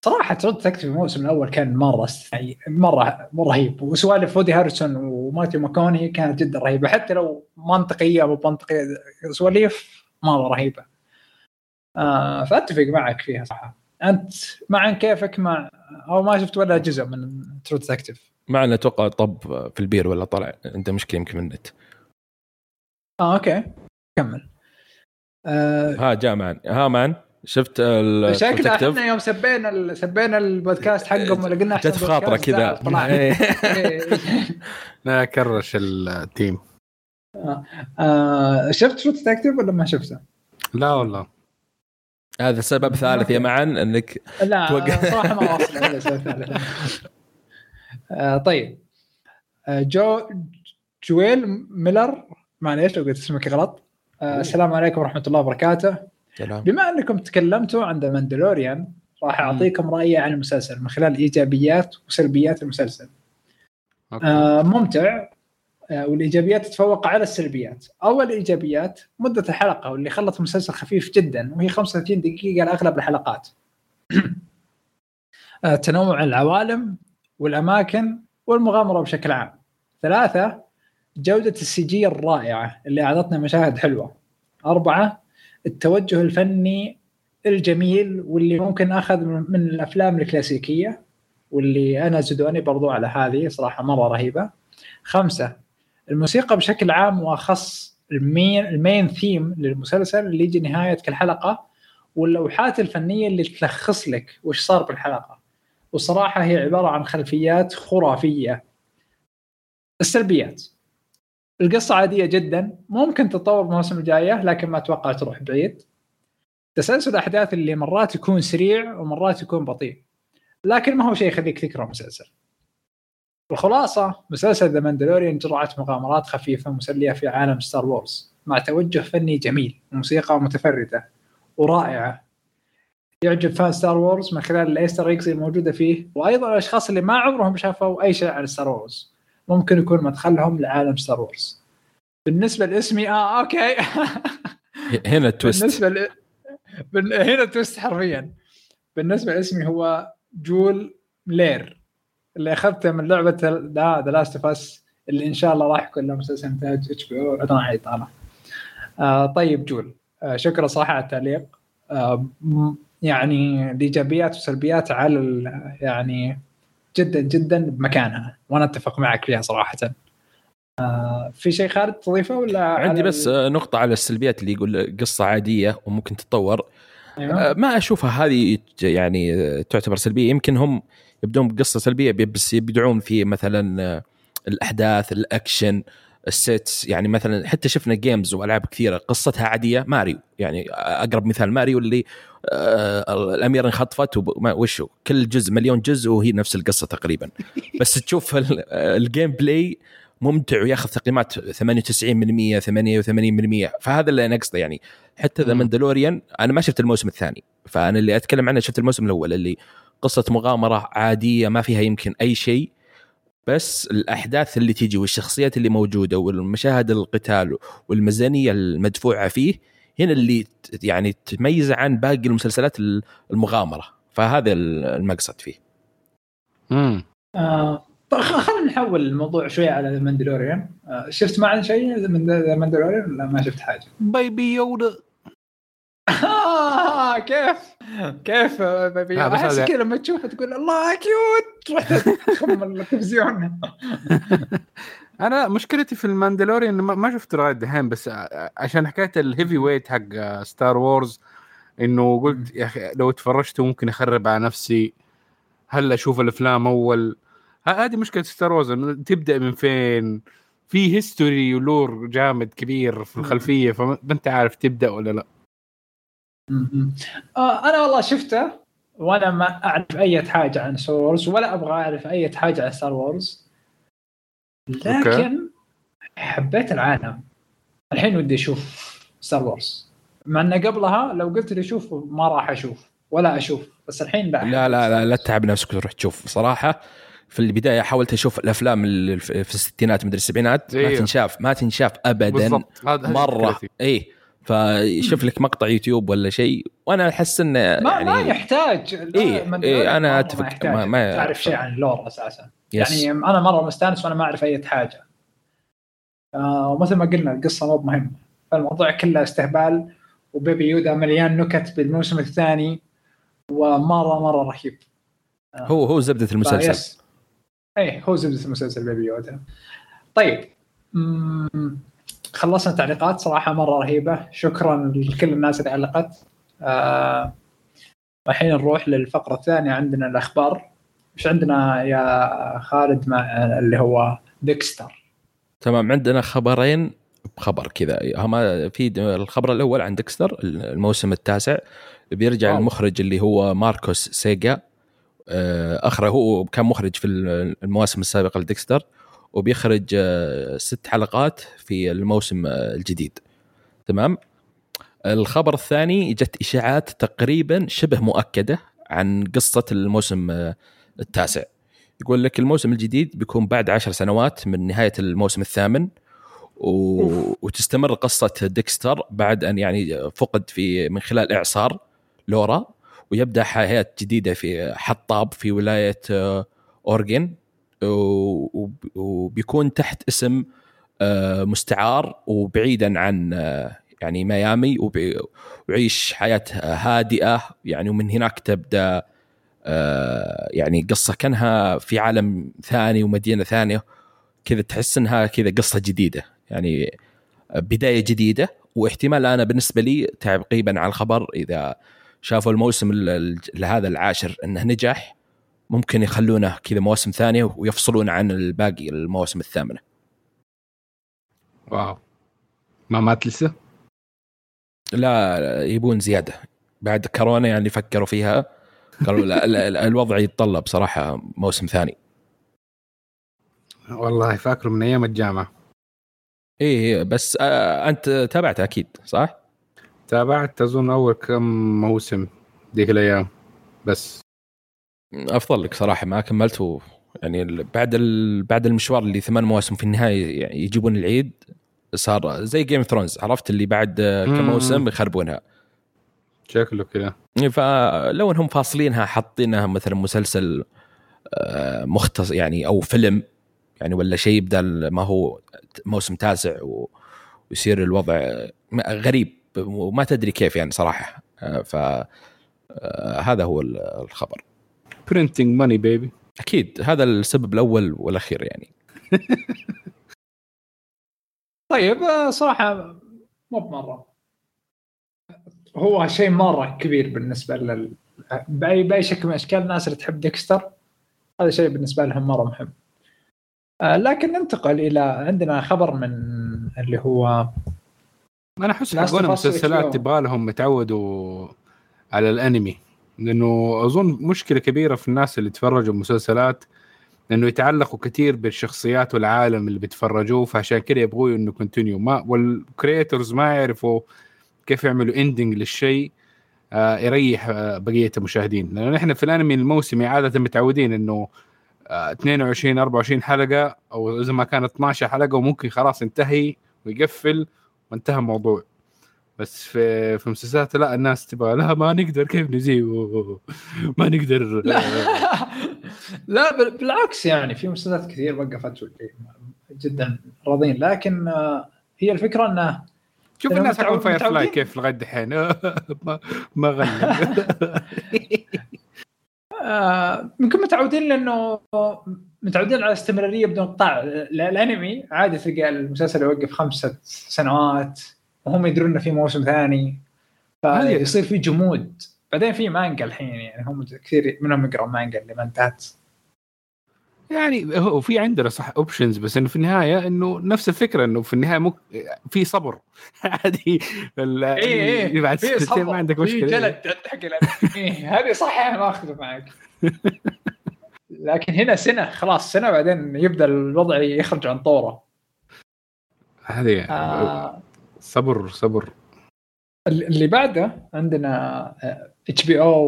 [SPEAKER 1] صراحة ترد تكتب الموسم الأول كان مرة استثنائي مرة مره رهيب. وسوالف وودي هارلسون وماتيو ماكوني كانت جدا رهيبة. حتى لو منطقية أو منطقية سواليف مرة رهيبة. آه فأتفق معك فيها صراحة. أنت مع كيفك؟ مع أو ما شفت ولا جزء من True Detective
[SPEAKER 2] معنا أتوقع طب في البير ولا طلع؟ عنده مشكلة يمكن من النت.
[SPEAKER 1] آه أوكي. كمل.
[SPEAKER 2] آه ها جاء مان ها مان شفت
[SPEAKER 1] شكله إحنا يوم سبينا ال... سبينا البودكاست حقهم ولا قلنا
[SPEAKER 2] جت في خاطره كذا.
[SPEAKER 3] لا كرش التيم.
[SPEAKER 1] آه. آه. شفت شو تكتب ولا ما شفته؟
[SPEAKER 3] لا والله.
[SPEAKER 2] هذا سبب ثالث يا معن إنك
[SPEAKER 1] لا توقع. صراحة ما واصل. ولا سبب ثالث. آه طيب. جو جويل ميلر معليش لو قلت اسمك غلط. آه السلام عليكم ورحمة الله وبركاته. سلام. بما أنكم تكلمتوا عن The Mandalorian راح أعطيكم رأيي عن المسلسل من خلال إيجابيات وسلبيات المسلسل. آه ممتع آه والإيجابيات تتفوق على السلبيات. أول إيجابيات مدة الحلقة واللي خلت المسلسل خفيف جدا وهي 35 دقيقة لاغلب الحلقات. آه تنوع العوالم والأماكن والمغامرة بشكل عام. ثلاثة جودة ال CG الرائعة اللي أعطتنا مشاهد حلوة. أربعة التوجه الفني الجميل واللي ممكن أخذ من الأفلام الكلاسيكية واللي أنا زدوني برضو على هذه صراحة مرة رهيبة. خمسة الموسيقى بشكل عام وأخص ال main ال main theme للمسلسل اللي يجي نهايه كل حلقه واللوحات الفنية اللي تلخص لك وش صار بالحلقة. وصراحة هي عبارة عن خلفيات خرافية. السلبيات. القصة عادية جدا ممكن تتطور المواسم الجاية لكن ما أتوقع تروح بعيد. تسلسل الاحداث اللي مرات يكون سريع ومرات يكون بطيء لكن ما هو شيء يخليك تكره المسلسل الخلاصة مسلسل The Mandalorian جرعة مغامرات خفيفة مسلية في عالم Star Wars مع توجه فني جميل وموسيقى متفردة ورائعة. يعجب fan Star Wars من خلال ال Easter eggs الموجودة فيه وأيضا الأشخاص اللي ما عمرهم شافوا أي شيء عن Star Wars ممكن يكون مدخلهم لعالم Star Wars بالنسبة لاسمي آه أوكي.
[SPEAKER 2] هنا ال
[SPEAKER 1] twist بالنسبة ل... بن... هنا ال twist حرفيا. بالنسبة لاسمي هو جويل ميلر اللي أخذته من لعبة The The Last of Us اللي إن شاء الله راح يكون له مسلسل إنتاج HBO عدنا طالع آه طيب جول. آه شكرا صراحة على التعليق. آه يعني الإيجابيات والسلبيات على يعني جدا جدا بمكانها. وأنا أتفق معك فيها صراحة. آه في شيء خالد تضيفه ولا
[SPEAKER 2] عندي بس ال... نقطة على السلبيات اللي يقول قصة عادية وممكن تتطور. أيوة. ما أشوفها هذه يعني تعتبر سلبية. يمكن هم يبدون بقصة سلبية بس يبدعون في مثلا الأحداث ال action ال sets. يعني مثلا حتى شفنا games وألعاب كثيرة قصتها عادية ماريو. يعني أقرب مثال ماريو اللي آه الاميره انخطفت وشو؟ كل جزء مليون جزء وهي نفس القصة تقريبا. بس تشوف ال gameplay ممتع وياخذ تقييمات 98% 88% فهذا اللي أنا قصده يعني. حتى The Mandalorian أنا ما شفت الموسم الثاني. فأنا اللي أتكلم عنه شفت الموسم الأول اللي قصة مغامرة عادية ما فيها يمكن أي شيء. بس الأحداث اللي تيجي والشخصيات اللي موجودة والمشاهد القتال والميزانية المدفوعة فيه هنا اللي يعني تميز عن باقي المسلسلات المغامرة. فهذا المقصد فيه.
[SPEAKER 1] امم آه طيب خلينا نحول الموضوع شوي على ال Mandalorian آه شفت معنا شيء من ال Mandalorian ولا ما شفت حاجة؟
[SPEAKER 3] Baby Yoda
[SPEAKER 1] آه كيف؟ كيف baby أحس كذا لما تشوفه تقول الله cute تروح تخم التلفزيون.
[SPEAKER 3] أنا مشكلتي في ال Mandalorian ما شفته لغايه دحين بس عشان حكايه ال heavy weight حق Star Wars إنه قلت يا أخي لو تفرجت ممكن أخرب على نفسي. هل أشوف الأفلام أول؟ هذه مشكلة Star Wars إنه تبدأ من فين؟ في history و lore جامد كبير في الخلفية فما أنت عارف تبدأ ولا لا.
[SPEAKER 1] آه أنا والله شفته وأنا ما أعرف أي حاجة عن Star Wars ولا أبغى أعرف أي حاجة عن Star Wars لكن okay. حبيت العالم. الحين ودي أشوف Star Wars مع انه قبلها لو قلت لي شوف ما راح أشوف ولا أشوف. بس الحين
[SPEAKER 2] لا لا لا لا, لا تتعب نفسك تروح تشوف. صراحة في البداية حاولت أشوف الأفلام اللي في الستينات مدري السبعينات. ما إيه. تنشاف ما تنشاف ابدا. مرة. اي فشوف لك مقطع يوتيوب ولا شيء وأنا أحس انه
[SPEAKER 1] ما
[SPEAKER 2] يعني
[SPEAKER 1] ما يحتاج. لا،
[SPEAKER 2] إيه، إيه،
[SPEAKER 1] مرة
[SPEAKER 2] أتفق.
[SPEAKER 1] ما, يحتاج.
[SPEAKER 2] ما- ما-
[SPEAKER 1] تعرف شيء عن ال lore
[SPEAKER 2] أساسا. yes.
[SPEAKER 1] يعني أنا مرة مستأنس وأنا ما أعرف أي حاجة. آه ومثل ما قلنا القصة مو مهمه الموضوع كله استهبال و Baby Yoda مليان نكت بالموسم الثاني ومره مرة رهيب.
[SPEAKER 2] هو هو زبدة المسلسل.
[SPEAKER 1] يس إيه هو زبدة المسلسل Baby Yoda. طيب. مم، خلصنا تعليقات صراحة مرة رهيبة. شكرا لكل الناس اللي علقت آه، الحين نروح للفقرة الثانية. عندنا الأخبار. إيش عندنا يا خالد مع اللي هو ديكستر؟
[SPEAKER 2] تمام عندنا خبرين بخبر كذا. هما في الخبر الأول عن ديكستر الموسم التاسع. بيرجع
[SPEAKER 1] واو.
[SPEAKER 2] المخرج اللي هو ماركوس سيجا. آه، اخرج هو كان مخرج في المواسم السابقة لديكستر. وبيخرج آه، ست حلقات في الموسم آه، الجديد. تمام؟ الخبر الثاني جت إشاعات تقريبا شبه مؤكدة عن قصة الموسم آه، التاسع. يقول لك الموسم الجديد بيكون بعد عشر سنوات من نهاية الموسم الثامن و... وتستمر قصة ديكستر بعد أن يعني فقد في من خلال إعصار لورا ويبدأ حياة جديدة في حطاب في ولاية اورجن وبيكون تحت اسم آه، مستعار وبعيدا عن آه، يعني ميامي ويعيش حياة هادئة. يعني ومن هناك تبدأ آه، يعني قصة كأنها في عالم ثاني ومدينة ثانية. كذا تحس إنها كذا قصة جديدة. يعني بداية جديدة. واحتمال أنا بالنسبة لي تعقيبا على الخبر إذا شافوا الموسم ال- ال- هذا العاشر إنه نجح. ممكن يخلونه كذا مواسم ثانية ويفصلون عن الباقي المواسم الثامنة.
[SPEAKER 3] واو. ما مات لسه؟
[SPEAKER 2] لا يبون زيادة. بعد كورونا يعني فكروا فيها قالوا لا ال- الوضع يتطلب صراحة موسم ثاني.
[SPEAKER 3] والله فاكره من أيام الجامعة.
[SPEAKER 2] إيه إيه، بس آه أنت تابعته أكيد صح؟
[SPEAKER 3] تابعت أظن أول كم موسم ذيك الأيام بس.
[SPEAKER 2] أفضل لك صراحة ما كملته يعني ال- بعد ال... بعد المشوار اللي ثمان مواسم في النهاية يعني يجيبون العيد صار زي جيم ثرونز عرفت؟ اللي بعد كم. موسم يخربونها.
[SPEAKER 3] شكله كذا.
[SPEAKER 2] فلو إنهم فاصلينها حاطينها مثلا مسلسل آه، مختص يعني أو فيلم يعني ولا شيء بدل ما هو موسم تاسع و- ويصير الوضع غريب وما تدري كيف يعني صراحة آه، ف آه، هذا هو ال- الخبر.
[SPEAKER 3] برينتنج ماني بيبي
[SPEAKER 2] أكيد هذا السبب الأول والأخير يعني.
[SPEAKER 1] طيب آه، صراحة مو بمرة. هو شيء مرة كبير بالنسبة لل باي بأي شكل من الأشكال الناس اللي تحب ديكستر هذا شيء بالنسبة لهم مرة مهم. آه، لكن ننتقل إلى عندنا خبر من اللي هو
[SPEAKER 3] أنا
[SPEAKER 1] أحس
[SPEAKER 3] حقون المسلسلات. تبغى لهم يتعودوا على الأنمي. لأنه أظن مشكلة كبيرة في الناس اللي تفرجوا مسلسلات لأنه يتعلقوا كثير بالشخصيات والعالم اللي بيتفرجوه فعشان كذا يبغوا إنه continue ما وال creators ما يعرفوا كيف يعملوا اندنج للشيء آه يريح آه بقية المشاهدين. لأنه إحنا في الأنمي الموسمي عادة متعودين إنه آه 22 24 حلقة أو إذا ما كانت 12 حلقة وممكن خلاص انتهي ويقفل وانتهى الموضوع. بس في في مسلسلات لا الناس تبغى لا ما نقدر كيف نزيه ما نقدر.
[SPEAKER 1] لا. لا بال- بالعكس يعني في مسلسلات كثير وقفت جدا راضين لكن آه، هي الفكرة إنه
[SPEAKER 3] شوف الناس حقون فاير فلاي. كيف لغاية دحين. ما ما غنى
[SPEAKER 1] آه، يمكن متعودين لأنه متعودين على استمرارية بدون قطاع ال- الانمي عادي تلقى المسلسل يوقف خمسة سنوات. وهم يدرون إنه في موسم ثاني. فيصير في جمود. بعدين في مانجا الحين يعني هم كثير منهم يقرأوا مانجا اللي ما انتهت.
[SPEAKER 3] يعني هو في عندنا صح options بس إنه في النهاية إنه نفس الفكرة إنه في النهاية مو في صبر. عادي
[SPEAKER 1] اي اي
[SPEAKER 3] بعد
[SPEAKER 1] في
[SPEAKER 3] سنتين
[SPEAKER 1] صبر.
[SPEAKER 3] ما عندك
[SPEAKER 1] في
[SPEAKER 3] مشكلة.
[SPEAKER 1] جلد حق الأنمي. إيه، هذه صح أنا ما أخذ معك. لكن هنا سنة خلاص سنة بعدين يبدأ الوضع يخرج عن طورة.
[SPEAKER 3] هذه
[SPEAKER 1] آه.
[SPEAKER 3] صبر صبر.
[SPEAKER 1] اللي بعده عندنا HBO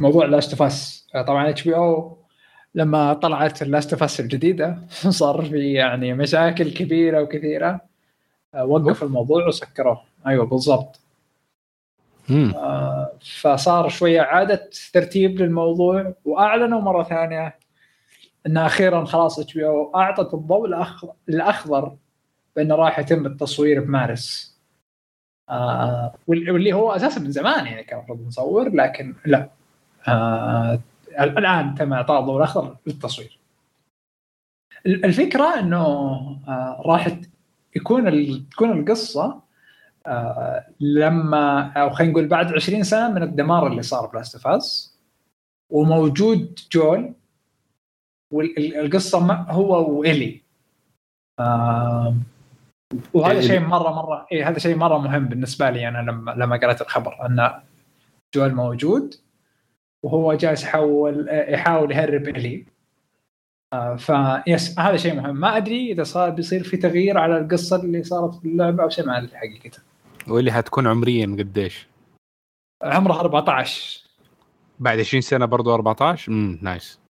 [SPEAKER 1] وموضوع Last of Us طبعا HBO لما طلعت ال Last of Us الجديدة صار في يعني مشاكل كبيرة وكثيرة. آه، وقفوا الموضوع وسكروه. أيوه بالضبط. آه، فصار شوية اعاده ترتيب للموضوع وأعلنوا مرة ثانية إن أخيرا خلاص HBO أعطت الضوء الأخضر بأنه راح يتم التصوير بمارس. آه وال- واللي هو أساسا من زمان يعني كان المفروض نصور لكن لا. آه الآن تم إعطاء الضوء الأخضر للتصوير. ال- الفكرة إنه آه راح يكون تكون القصة آه لما أو خلينا نقول بعد 20 سنة من الدمار اللي صار بلاست أوف أس وموجود جول والقصة هو وإلي. آه وهذا
[SPEAKER 3] يعني-
[SPEAKER 1] شيء مرة مرة اي هذا شيء مرة مهم بالنسبة لي أنا لما لما قرأت الخبر أن جول موجود وهو جالس يحاول يحاول يهرب إلي. آه ف yes هذا شيء مهم. ما أدري إذا صار بيصير في تغيير على القصة اللي صارت في اللعبة أو شيء ما ادري حقيقه
[SPEAKER 3] واللي حتكون عمريا قديش؟
[SPEAKER 1] عمره 14
[SPEAKER 3] بعد 20 سنة برضو 14 امم nice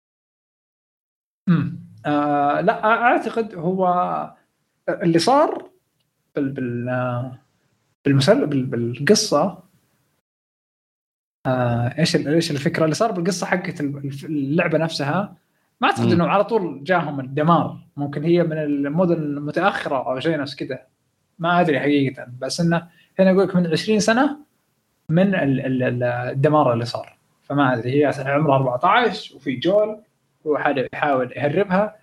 [SPEAKER 1] امم آه لا أعتقد هو اللي صار بال بال بالمسل بال بالقصة آه إيش إيش الفكرة؟ اللي صار بالقصة حقت ال- اللعبة نفسها ما
[SPEAKER 3] أعتقد.
[SPEAKER 1] إنه على طول جاهم الدمار. ممكن هي من المدن المتأخرة أو شيء نفس كذا ما أدري حقيقة. بس إنه هنا يقول لك من 20 سنة من ال- ال- ال- الدمار اللي صار. فما أدري هي عمرها 14 وفي جول هو حاله يحاول يهربها.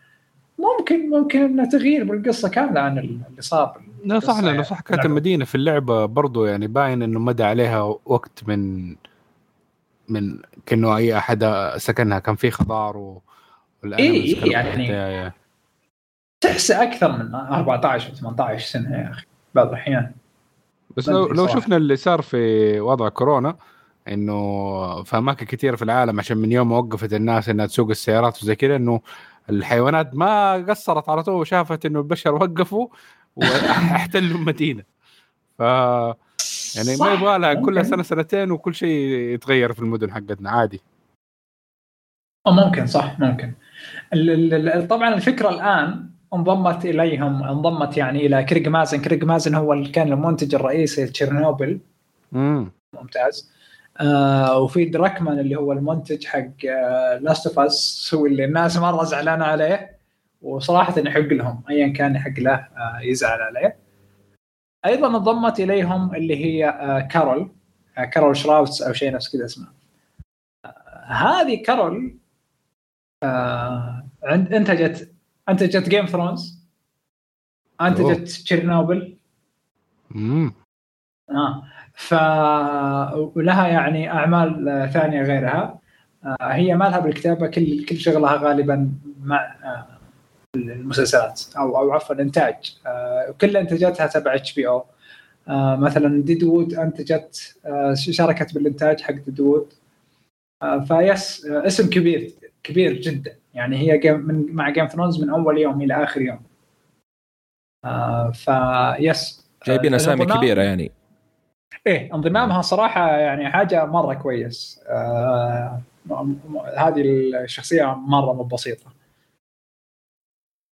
[SPEAKER 1] ممكن ممكن إنه تغيير بالقصة كاملة عن اللي صار
[SPEAKER 3] لا صح
[SPEAKER 1] لأنه.
[SPEAKER 3] صح كانت. المدينة في اللعبة برضو يعني باين إنه مدى عليها وقت من من كأنه أي أحد سكنها كان في خضار و والأنيمالز
[SPEAKER 1] إيه،
[SPEAKER 3] كانوا
[SPEAKER 1] يعني- تحس أكثر من 14 و 18 سنة يا أخي بعض الأحيان
[SPEAKER 3] بس لو لو. شفنا اللي صار في وضع كورونا إنه في أماكن كثيره في العالم عشان من يوم ما وقفت الناس إنها تسوق السيارات وزي كذا إنه الحيوانات ما قصرت على طول وشافت إنه البشر وقفوا وأحتلوا المدينة. ف يعني ما يبغى لها. كلها سنة سنتين وكل شيء يتغير في المدن حقتنا عادي.
[SPEAKER 1] ممكن صح ممكن. طبعا الفكرة الآن انضمت إليهم انضمت يعني إلى كريغ مازن. كريغ مازن هو اللي كان المنتج الرئيسي لتشيرنوبل ممتاز. آه وفي دراكمان اللي هو المنتج حق Last of Us هو اللي الناس مرة زعلانة عليه وصراحة يحق لهم ايا كان يحق له آه يزعل عليه. أيضا انضمت إليهم اللي هي آه كارول آه كارول شراوتس أو شيء نفس كذا اسمها آه هذه كارول آه عند انتجت انتجت Game of Thrones انتجت تشيرنوبل
[SPEAKER 3] امم
[SPEAKER 1] آه ف ولها يعني أعمال ثانية غيرها. آه هي ما لها بالكتابة كل كل شغلها غالبا مع آه المسلسلات أو أو عفوا الإنتاج. آه كل إنتاجاتها تبع HBO مثلا Deadwood انتجت شاركت بالإنتاج حق Deadwood ف yes اسم كبير كبير جدا. يعني هي من مع Game of Thrones من أول يوم إلى آخر يوم. ف yes
[SPEAKER 2] جايبين
[SPEAKER 1] أسامي
[SPEAKER 2] كبيرة يعني.
[SPEAKER 1] إيه انضمامها صراحة يعني حاجة مرة كويس. آه هذه الشخصية مرة مو بسيطة.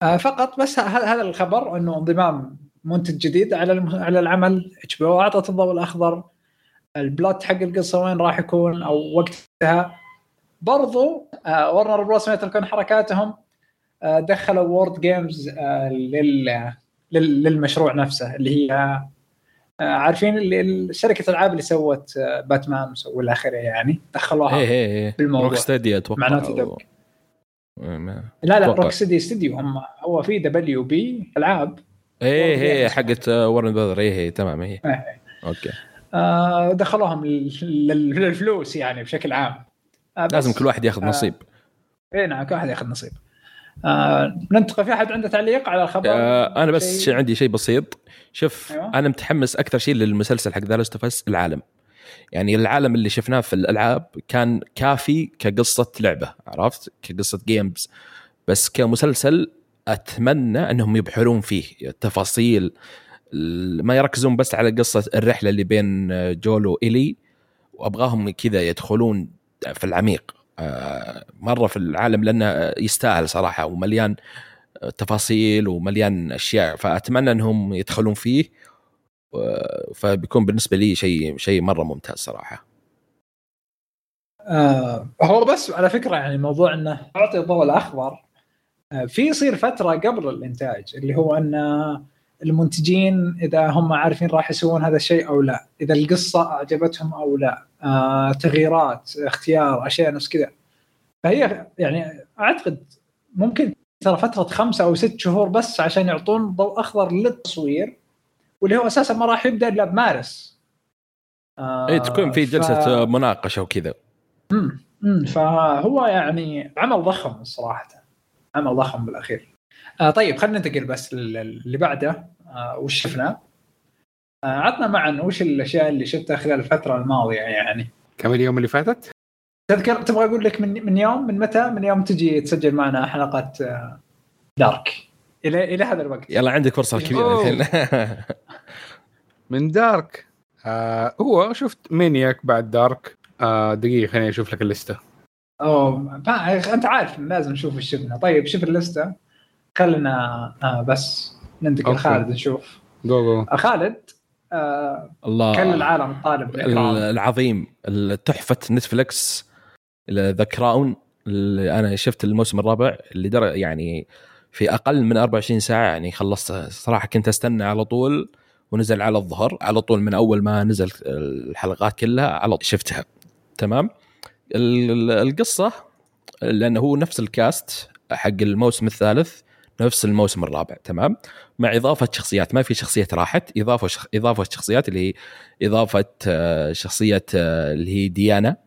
[SPEAKER 1] آه فقط بس هذا الخبر إنه انضمام منتج جديد على على العمل. HBO أعطت الضوء الأخضر. ال plot حق القصة وين راح يكون أو وقتها. برضو آه Warner Bros ما يتركون حركاتهم. آه دخلوا وورد جيمز آه لل لل- للمشروع نفسه اللي هي عارفين اللي ال- شركة الالعاب اللي سوت آه، باتمان والى آخره يعني دخلوها
[SPEAKER 2] إيه إيه إيه
[SPEAKER 1] بالموضوع.
[SPEAKER 2] روك ستدي أتوقع
[SPEAKER 1] مع نوتي
[SPEAKER 2] أو-. إيه، ما-
[SPEAKER 1] لا لا. روك سيتي استديو هم هو في دبليو بي ألعاب
[SPEAKER 2] إيه إيه
[SPEAKER 1] Games.
[SPEAKER 2] حقت ورن براذر إيه إيه تمام إيه
[SPEAKER 1] إيه.
[SPEAKER 2] أوكي
[SPEAKER 1] آه، دخلوهم لل- لل- للفلوس يعني بشكل عام آه،
[SPEAKER 2] لازم كل واحد ياخذ
[SPEAKER 1] آه،
[SPEAKER 2] نصيب
[SPEAKER 1] اي نعم كل واحد ياخذ نصيب آه، ننتقل في أحد عنده تعليق على الخبر؟
[SPEAKER 2] آه أنا بس؟
[SPEAKER 1] شيء.
[SPEAKER 2] عندي شيء بسيط. شوف
[SPEAKER 1] أيوة.
[SPEAKER 2] أنا متحمس أكثر شيء للمسلسل حق The Last العالم. يعني العالم اللي شفناه في الألعاب كان كافي كقصة لعبة عرفت؟ كقصة games بس كمسلسل أتمنى أنهم يبحرون فيه التفاصيل ال- ما يركزون بس على قصة الرحلة اللي بين جول وإيلي وأبغاهم كذا يدخلون في العميق. مرة في العالم لأنه يستاهل صراحة ومليان تفاصيل ومليان أشياء فأتمنى إنهم يدخلون فيه فبيكون بالنسبة لي شيء شيء مرة ممتاز صراحة.
[SPEAKER 1] آه هو بس على فكرة يعني موضوع إنه أعطي الضوء الأخضر آه في يصير فترة قبل الإنتاج اللي هو إن المنتجين إذا هم عارفين راح يسوون هذا الشيء أو لا، إذا القصة أعجبتهم أو لا، آه تغييرات، اختيار، أشياء نفس كذا. فهي يعني أعتقد ممكن ترى فترة خمسه أو ست شهور بس عشان يعطون ضوء أخضر للتصوير واللي هو أساسا ما راح يبدأ إلا بمارس. آه
[SPEAKER 2] اي تكون في
[SPEAKER 1] ف-
[SPEAKER 2] جلسة مناقشة وكذا.
[SPEAKER 1] امم امم فهو يعني عمل ضخم صراحة. عمل ضخم بالأخير. آه طيب خلينا ننتقل بس لل- اللي بعده. آه وش شفنا؟ آه عطنا معا وش الأشياء اللي شفتها خلال الفترة الماضية يعني؟
[SPEAKER 3] كم اليوم اللي فاتت؟
[SPEAKER 1] تذكر تبغى أقول لك من من يوم من متى؟ من يوم تجي تسجل معنا حلقة آه دارك. إلى إلى هذا الوقت.
[SPEAKER 2] يلا عندك فرصة
[SPEAKER 3] كبيرة.
[SPEAKER 2] الحين.
[SPEAKER 3] من دارك. آه هو شفت مينياك بعد دارك. آه دقيقة خليني أشوف لك اللستة.
[SPEAKER 1] أوه ما- أنت عارف لازم نشوف إيش شفنا. طيب شوف الليستة. خلينا آه بس ننتقل. خالد نشوف.
[SPEAKER 3] جو جو
[SPEAKER 1] آه خالد. آه
[SPEAKER 2] الله.
[SPEAKER 1] كل العالم طالب.
[SPEAKER 2] العظيم. تحفة نتفلكس The Crown اللي أنا شفت الموسم الرابع اللي در يعني في أقل من 24 ساعة يعني خلصت. صراحة كنت أستنى على طول ونزل على الظهر. على طول من أول ما نزل الحلقات كلها على طول شفتها. تمام؟ ال- ال- القصة لأنه هو نفس الكاست حق الموسم الثالث. نفس الموسم الرابع تمام؟ مع إضافة شخصيات ما في شخصيات راحت إضافة شخ... إضافة شخصيات اللي هي إضافة آه، شخصية آه، اللي هي ديانا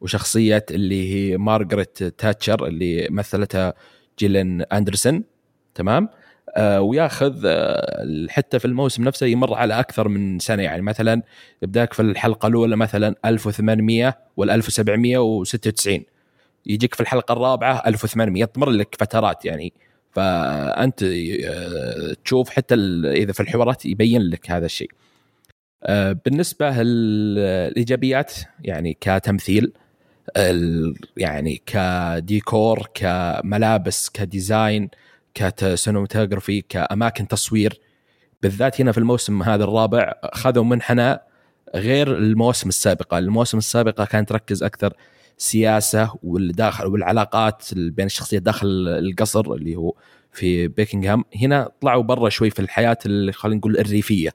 [SPEAKER 2] وشخصية اللي هي مارغريت تاتشر اللي مثلتها جيلين أندرسون تمام؟ آه وياخذ حتى في الموسم نفسه يمر على أكثر من سنة يعني مثلا يبداك في الحلقة الأولى مثلا 1800 ولا 1796 يجيك في الحلقة الرابعة 1800 تمر لك فترات يعني. فأنت آه، تشوف حتى إذا في الحوارات يبين لك هذا الشيء. آه، بالنسبة الايجابيات يعني كتمثيل يعني كديكور كملابس ك design ك cinematography كأماكن تصوير بالذات هنا في الموسم هذا الرابع خذوا منحنى غير المواسم السابقة، المواسم السابقة كانت تركز أكثر سياسة والداخل والعلاقات بين الشخصيات داخل القصر اللي هو في بيكنغهام. هنا طلعوا برا شوي في الحياة خلينا نقول الريفية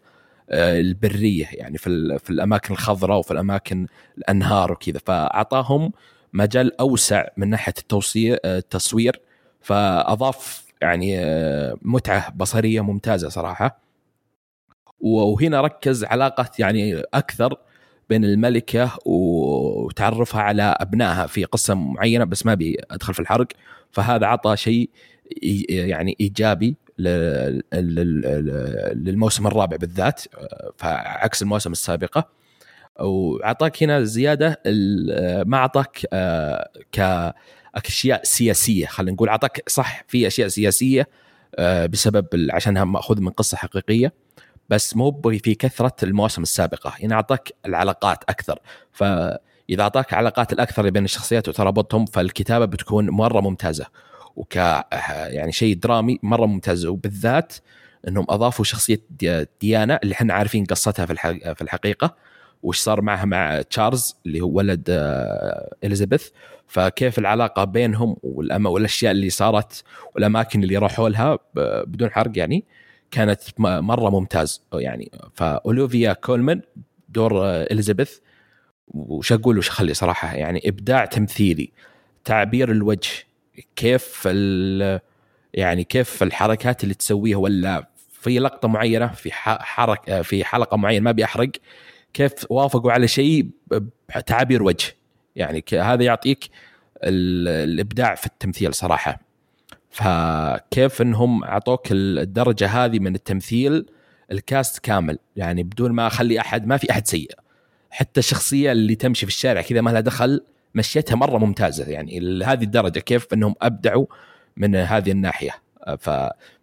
[SPEAKER 2] آه، البرية يعني في في الأماكن الخضراء وفي الأماكن الأنهار وكذا. فأعطاهم مجال أوسع من ناحية التوصية آه، التصوير. فأضاف يعني آه، متعة بصرية ممتازة صراحة. وهنا ركز علاقة يعني أكثر بين الملكة وتعرفها على أبنائها في قصة معينة بس ما أبي أدخل في الحرق. فهذا عطى شيء يعني إيجابي للموسم الرابع بالذات فعكس المواسم السابقة. وعطاك هنا زيادة ما اعطاك آه، كأشياء سياسية خلينا نقول اعطاك صح في أشياء سياسية آه، بسبب عشانها مأخوذ من قصة حقيقية. بس مو في كثرة المواسم السابقة. هنا أعطاك العلاقات أكثر. فإذا أعطاك علاقات الأكثر بين الشخصيات وترابطهم فالكتابة بتكون مرة ممتازة. وك يعني شيء درامي مرة ممتاز. وبالذات إنهم أضافوا شخصية دي- ديانا اللي إحنا عارفين قصتها في في الحقيقة. وش صار معها مع تشارلز اللي هو ولد آه، إليزابيث. فكيف العلاقة بينهم والأشياء اللي صارت والأماكن اللي راحوا لها بدون حرق يعني. كانت مرة ممتاز. يعني فاولوفيا كولمان دور إليزابيث وش أقول وش أخلي صراحة يعني إبداع تمثيلي تعبير الوجه كيف يعني كيف الحركات اللي تسويها ولا في لقطة معينة في حركه في حلقة معينة ما بيحرق كيف وافقوا على شيء بتعابير وجه. يعني هذا يعطيك ال- الإبداع في التمثيل صراحة. فكيف إنهم أعطوك الدرجة هذه من التمثيل الكاست كامل؟ يعني بدون ما أخلي أحد ما في أحد سيء. حتى الشخصية اللي تمشي في الشارع كذا ما لها دخل مشيتها مرة ممتازة. يعني لهذه الدرجة كيف إنهم أبدعوا من هذه الناحية.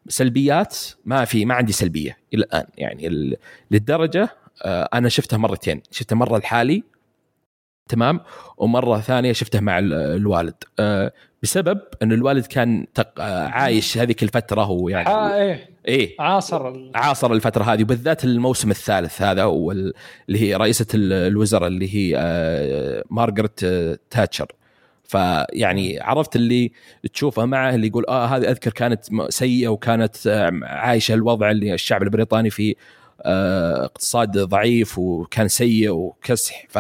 [SPEAKER 2] فسلبيات ما في ما عندي سلبية إلى الآن. يعني للدرجة آه، أنا شفتها مرتين. شفتها مرة لحالي تمام ومرة ثانية شفتها مع ال- الوالد. آه، بسبب انه الوالد كان تق... عايش هذيك الفترة ويعني
[SPEAKER 1] آه إيه.
[SPEAKER 2] إيه.
[SPEAKER 1] عاصر ال...
[SPEAKER 2] عاصر الفترة هذه وبالذات الموسم الثالث هذا وال... اللي هي رئيسة ال- الوزراء اللي هي آه، مارغريت آه، تاتشر. فيعني عرفت اللي تشوفها معه اللي يقول آه هذه أذكر كانت سيئة وكانت آه، عايشة الوضع اللي الشعب البريطاني فيه آه، اقتصاد ضعيف وكان سيء وكسح. ف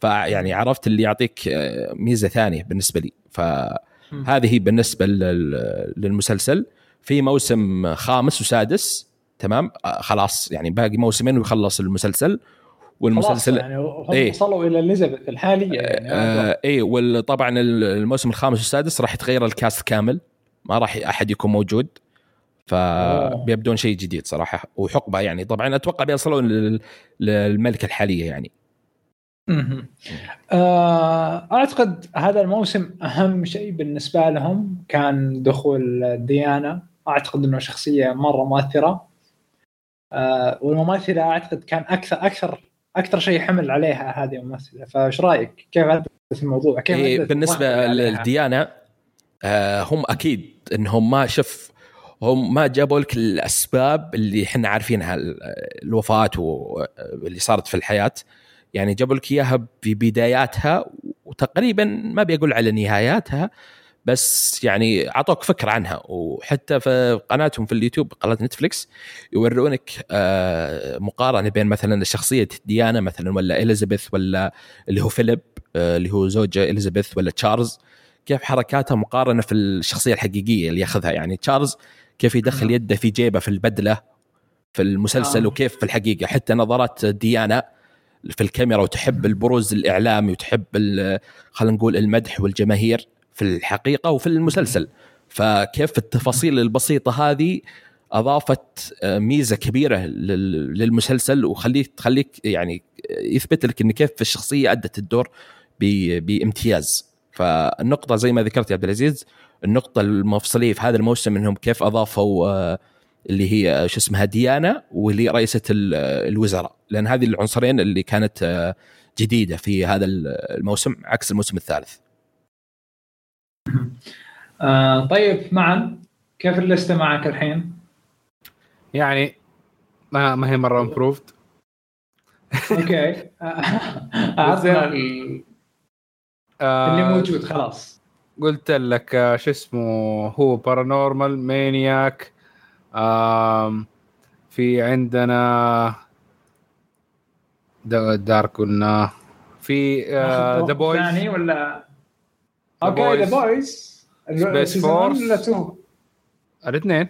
[SPEAKER 2] فيعني عرفت اللي يعطيك آه، ميزة ثانية بالنسبة لي. فهذه بالنسبة لل- للمسلسل. في موسم خامس وسادس تمام؟ آه، خلاص يعني باقي موسمين ويخلص المسلسل.
[SPEAKER 1] خلاص
[SPEAKER 2] والمسلسل
[SPEAKER 1] يعني هم
[SPEAKER 2] إيه.
[SPEAKER 1] وصلوا إلى اليزابيث الحالية يعني
[SPEAKER 2] آه اي وطبعا الموسم الخامس والسادس راح يتغير الكاست كامل. ما راح أحد يكون موجود. فبيبدون شيء جديد صراحة وحقبة يعني. طبعا أتوقع بيصلون لل- للملكة الحالية يعني.
[SPEAKER 1] أعتقد هذا الموسم أهم شيء بالنسبة لهم كان دخول ديانا أعتقد إنه شخصية مرة مؤثرة آه، والممثلة أعتقد كان أكثر أكثر أكثر شيء حمل عليها هذه الممثلة فإيش رأيك؟ كيف عدت الموضوع؟ كيف
[SPEAKER 2] إيه
[SPEAKER 1] بالنسبة؟
[SPEAKER 2] للديانه آه هم أكيد إنهم ما شف هم ما جابوا لك الأسباب اللي إحنا عارفينها ال- الوفاة واللي صارت في الحياة يعني جابوا لك إياها في بداياتها وتقريبا ما بيقول على نهاياتها بس يعني أعطوك فكرة عنها. وحتى في قناتهم في اليوتيوب قناة نتفلكس يورونك آه، مقارنة بين مثلا شخصية ديانا مثلا ولا إليزابيث ولا اللي هو فيليب آه، اللي هو زوج إليزابيث ولا تشارلز كيف حركاتها مقارنة في الشخصية الحقيقية اللي ياخذها. يعني تشارلز كيف يدخل يده في جيبه في البدلة في المسلسل
[SPEAKER 1] آه.
[SPEAKER 2] وكيف في الحقيقة. حتى نظرات ديانا في الكاميرا وتحب البروز الإعلامي وتحب خلينا نقول المدح والجماهير في الحقيقة وفي المسلسل. فكيف التفاصيل البسيطة هذه أضافت آه، ميزة كبيرة لل- للمسلسل وخليك تخليك يعني يثبت لك إن كيف الشخصية أدت الدور بامتياز. فالنقطة زي ما ذكرت يا عبد العزيز النقطة المفصلية في هذا الموسم إنهم كيف أضافوا آه، اللي هي آه، شو اسمها ديانا واللي رئيسة ال- آه، الوزراء. لأن هذه العنصرين اللي كانت آه، جديدة في هذا الموسم عكس الموسم الثالث.
[SPEAKER 1] آه، طيب معا كيف ال list معك الحين؟
[SPEAKER 3] يعني ما ما هي مرة
[SPEAKER 1] improved أوكي. ال- اللي موجود خلاص.
[SPEAKER 3] قلت لك آه، شو اسمه هو بارانورمال مانياك في عندنا دا- دارك قلنا في The Boys
[SPEAKER 1] ثاني ولا؟
[SPEAKER 3] أوكي.
[SPEAKER 1] The
[SPEAKER 3] Boys Space Force.
[SPEAKER 1] ولا two
[SPEAKER 3] الاثنين.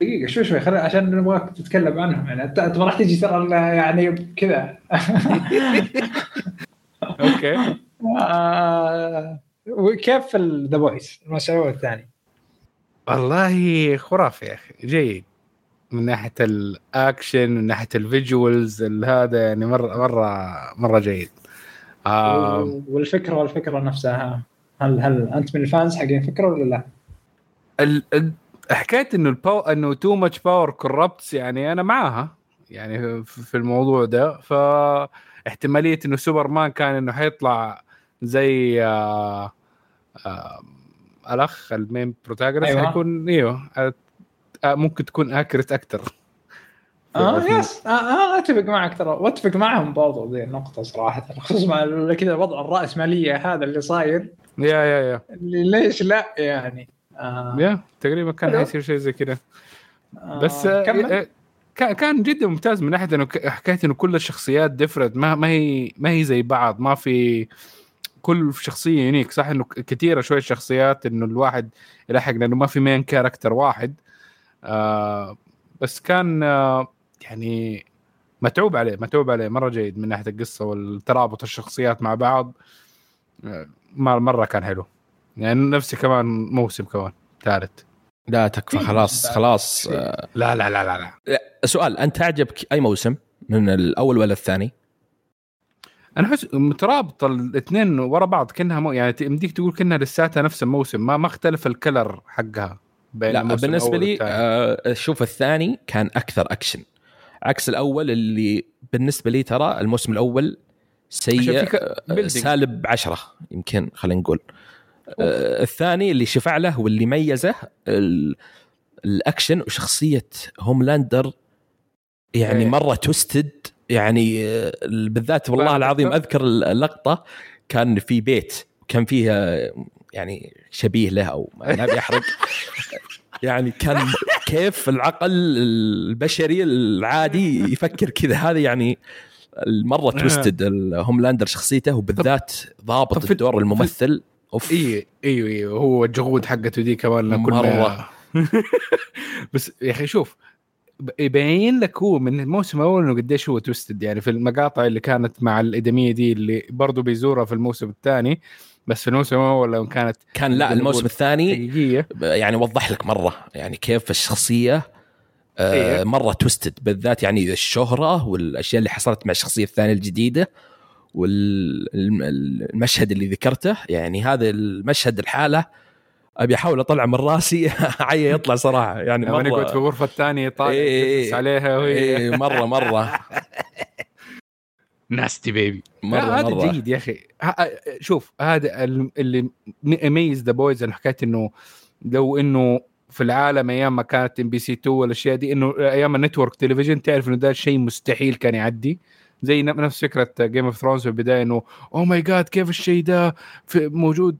[SPEAKER 1] دقيقة شوي شوي خلي عشان نبغاك تتكلم عنهم. يعني انت ما راح تجي ترى يعني كذا.
[SPEAKER 3] أوكي.
[SPEAKER 1] آه، وكيف The Boys الموسم الثاني؟
[SPEAKER 3] والله خرافي يا أخي جيد. من ناحية الاكشن من ناحية ال visuals هذا يعني مرة مرة مرة جيد. آه
[SPEAKER 1] والفكرة والفكرة نفسها هل هل أنت من ال fans حقين الفكرة ولا لا؟
[SPEAKER 3] ال- حكايه إنه ال power إنه too much power corrupts يعني أنا معاها يعني في في الموضوع ده. فاحتماليه إنه سوبرمان كان إنه حيطلع زي آه آه الأخ ال main
[SPEAKER 1] protagonist
[SPEAKER 3] أيوة. حيكون إيوه آه، آه، ممكن تكون accurate أكثر
[SPEAKER 1] آه yes آه, آه أتفق معك ترى وأتفق معهم برضو ذي النقطة صراحة خصوصا مع كذا وضع الرأسمالية هذا اللي صاير.
[SPEAKER 3] yeah yeah yeah.
[SPEAKER 1] اللي ليش لا يعني؟ آه.
[SPEAKER 3] yeah تقريبا كان. حيصير شيء زي كذا.
[SPEAKER 1] آه
[SPEAKER 3] بس آه، آه، كان جدا ممتاز من ناحية إنه حكايه إنه كل الشخصيات different ما ما هي ما هي زي بعض ما في كل شخصية unique صح؟ إنه كثيره شوية شخصيات إنه الواحد يلحق لأنه ما في main character واحد. آه بس كان آه يعني متعوب عليه متعوب عليه. مرة جيد من ناحية القصة والترابط الشخصيات مع بعض. آه، مر- مرة كان حلو. يعني نفسي كمان موسم كمان ثالث.
[SPEAKER 2] لا تكفى خلاص خلاص. آه،
[SPEAKER 3] لا لا لا لا لا.
[SPEAKER 2] سؤال أنت عجبك أي موسم من الأول ولا الثاني؟
[SPEAKER 3] أنا أحس مترابطة الاثنين ورا بعض كأنها مو يعني يمديك تقول كأنها لساتها نفس الموسم ما ما اختلف الكلر حقها بين
[SPEAKER 2] لا
[SPEAKER 3] بالنسبة
[SPEAKER 2] لي. آه، شوف الثاني كان أكثر أكشن عكس الأول اللي بالنسبة لي ترى الموسم
[SPEAKER 3] الأول
[SPEAKER 2] سيء آه،. سالب عشرة يمكن خلينا نقول آه، الثاني اللي شفع له واللي ميزه ال- الأكشن وشخصية هوملاندر يعني
[SPEAKER 3] إيه.
[SPEAKER 2] مرة twisted يعني آه، بالذات والله العظيم؟ أذكر اللقطة كان في بيت كان فيه آه، يعني شبيه له أو ما نبي احرق يعني كان كيف العقل البشري العادي يفكر كذا. هذا يعني المرة توستد هوملاندر شخصيته وبالذات ضابط الدور الممثل. أوف.
[SPEAKER 3] أيوه أيوه أيوه هو الجهود حقته دي كمان
[SPEAKER 2] مرة.
[SPEAKER 3] بس يا أخي شوف يبين لك هو من الموسم الأول إنه قديش هو توستد يعني في المقاطع اللي كانت مع الإدمية دي اللي برضه بيزورها في الموسم الثاني بس في الموسم الأول لو كانت
[SPEAKER 2] كان لا الموسم الثاني
[SPEAKER 3] حقيقية
[SPEAKER 2] يعني وضح لك مرة يعني كيف الشخصية آه
[SPEAKER 3] إيه.
[SPEAKER 2] مرة توستد بالذات يعني الشهرة والأشياء اللي حصلت مع الشخصية الثانية الجديدة والمشهد اللي ذكرته يعني هذا المشهد الحالة أبي أحاول أطلع من راسي. عي يطلع صراحة. يعني
[SPEAKER 3] نقعد
[SPEAKER 2] مره
[SPEAKER 3] في غرفة الثانية طالع
[SPEAKER 2] إيه.
[SPEAKER 3] يجلس عليها وهي.
[SPEAKER 2] إيه مرة
[SPEAKER 3] مرة. nasty
[SPEAKER 2] baby
[SPEAKER 3] مرة هذا
[SPEAKER 2] مرة.
[SPEAKER 3] جيد يا أخي. شوف هذا ال- اللي يميز The Boys أنا حكيت إنه لو إنه في العالم أيام ما كانت MBC 2 والأشياء دي إنه أيام ال network television تعرف إنه ده شيء مستحيل كان يعدي. زي نفس فكرة Game of Thrones في البداية إنه oh my God كيف الشيء ده في موجود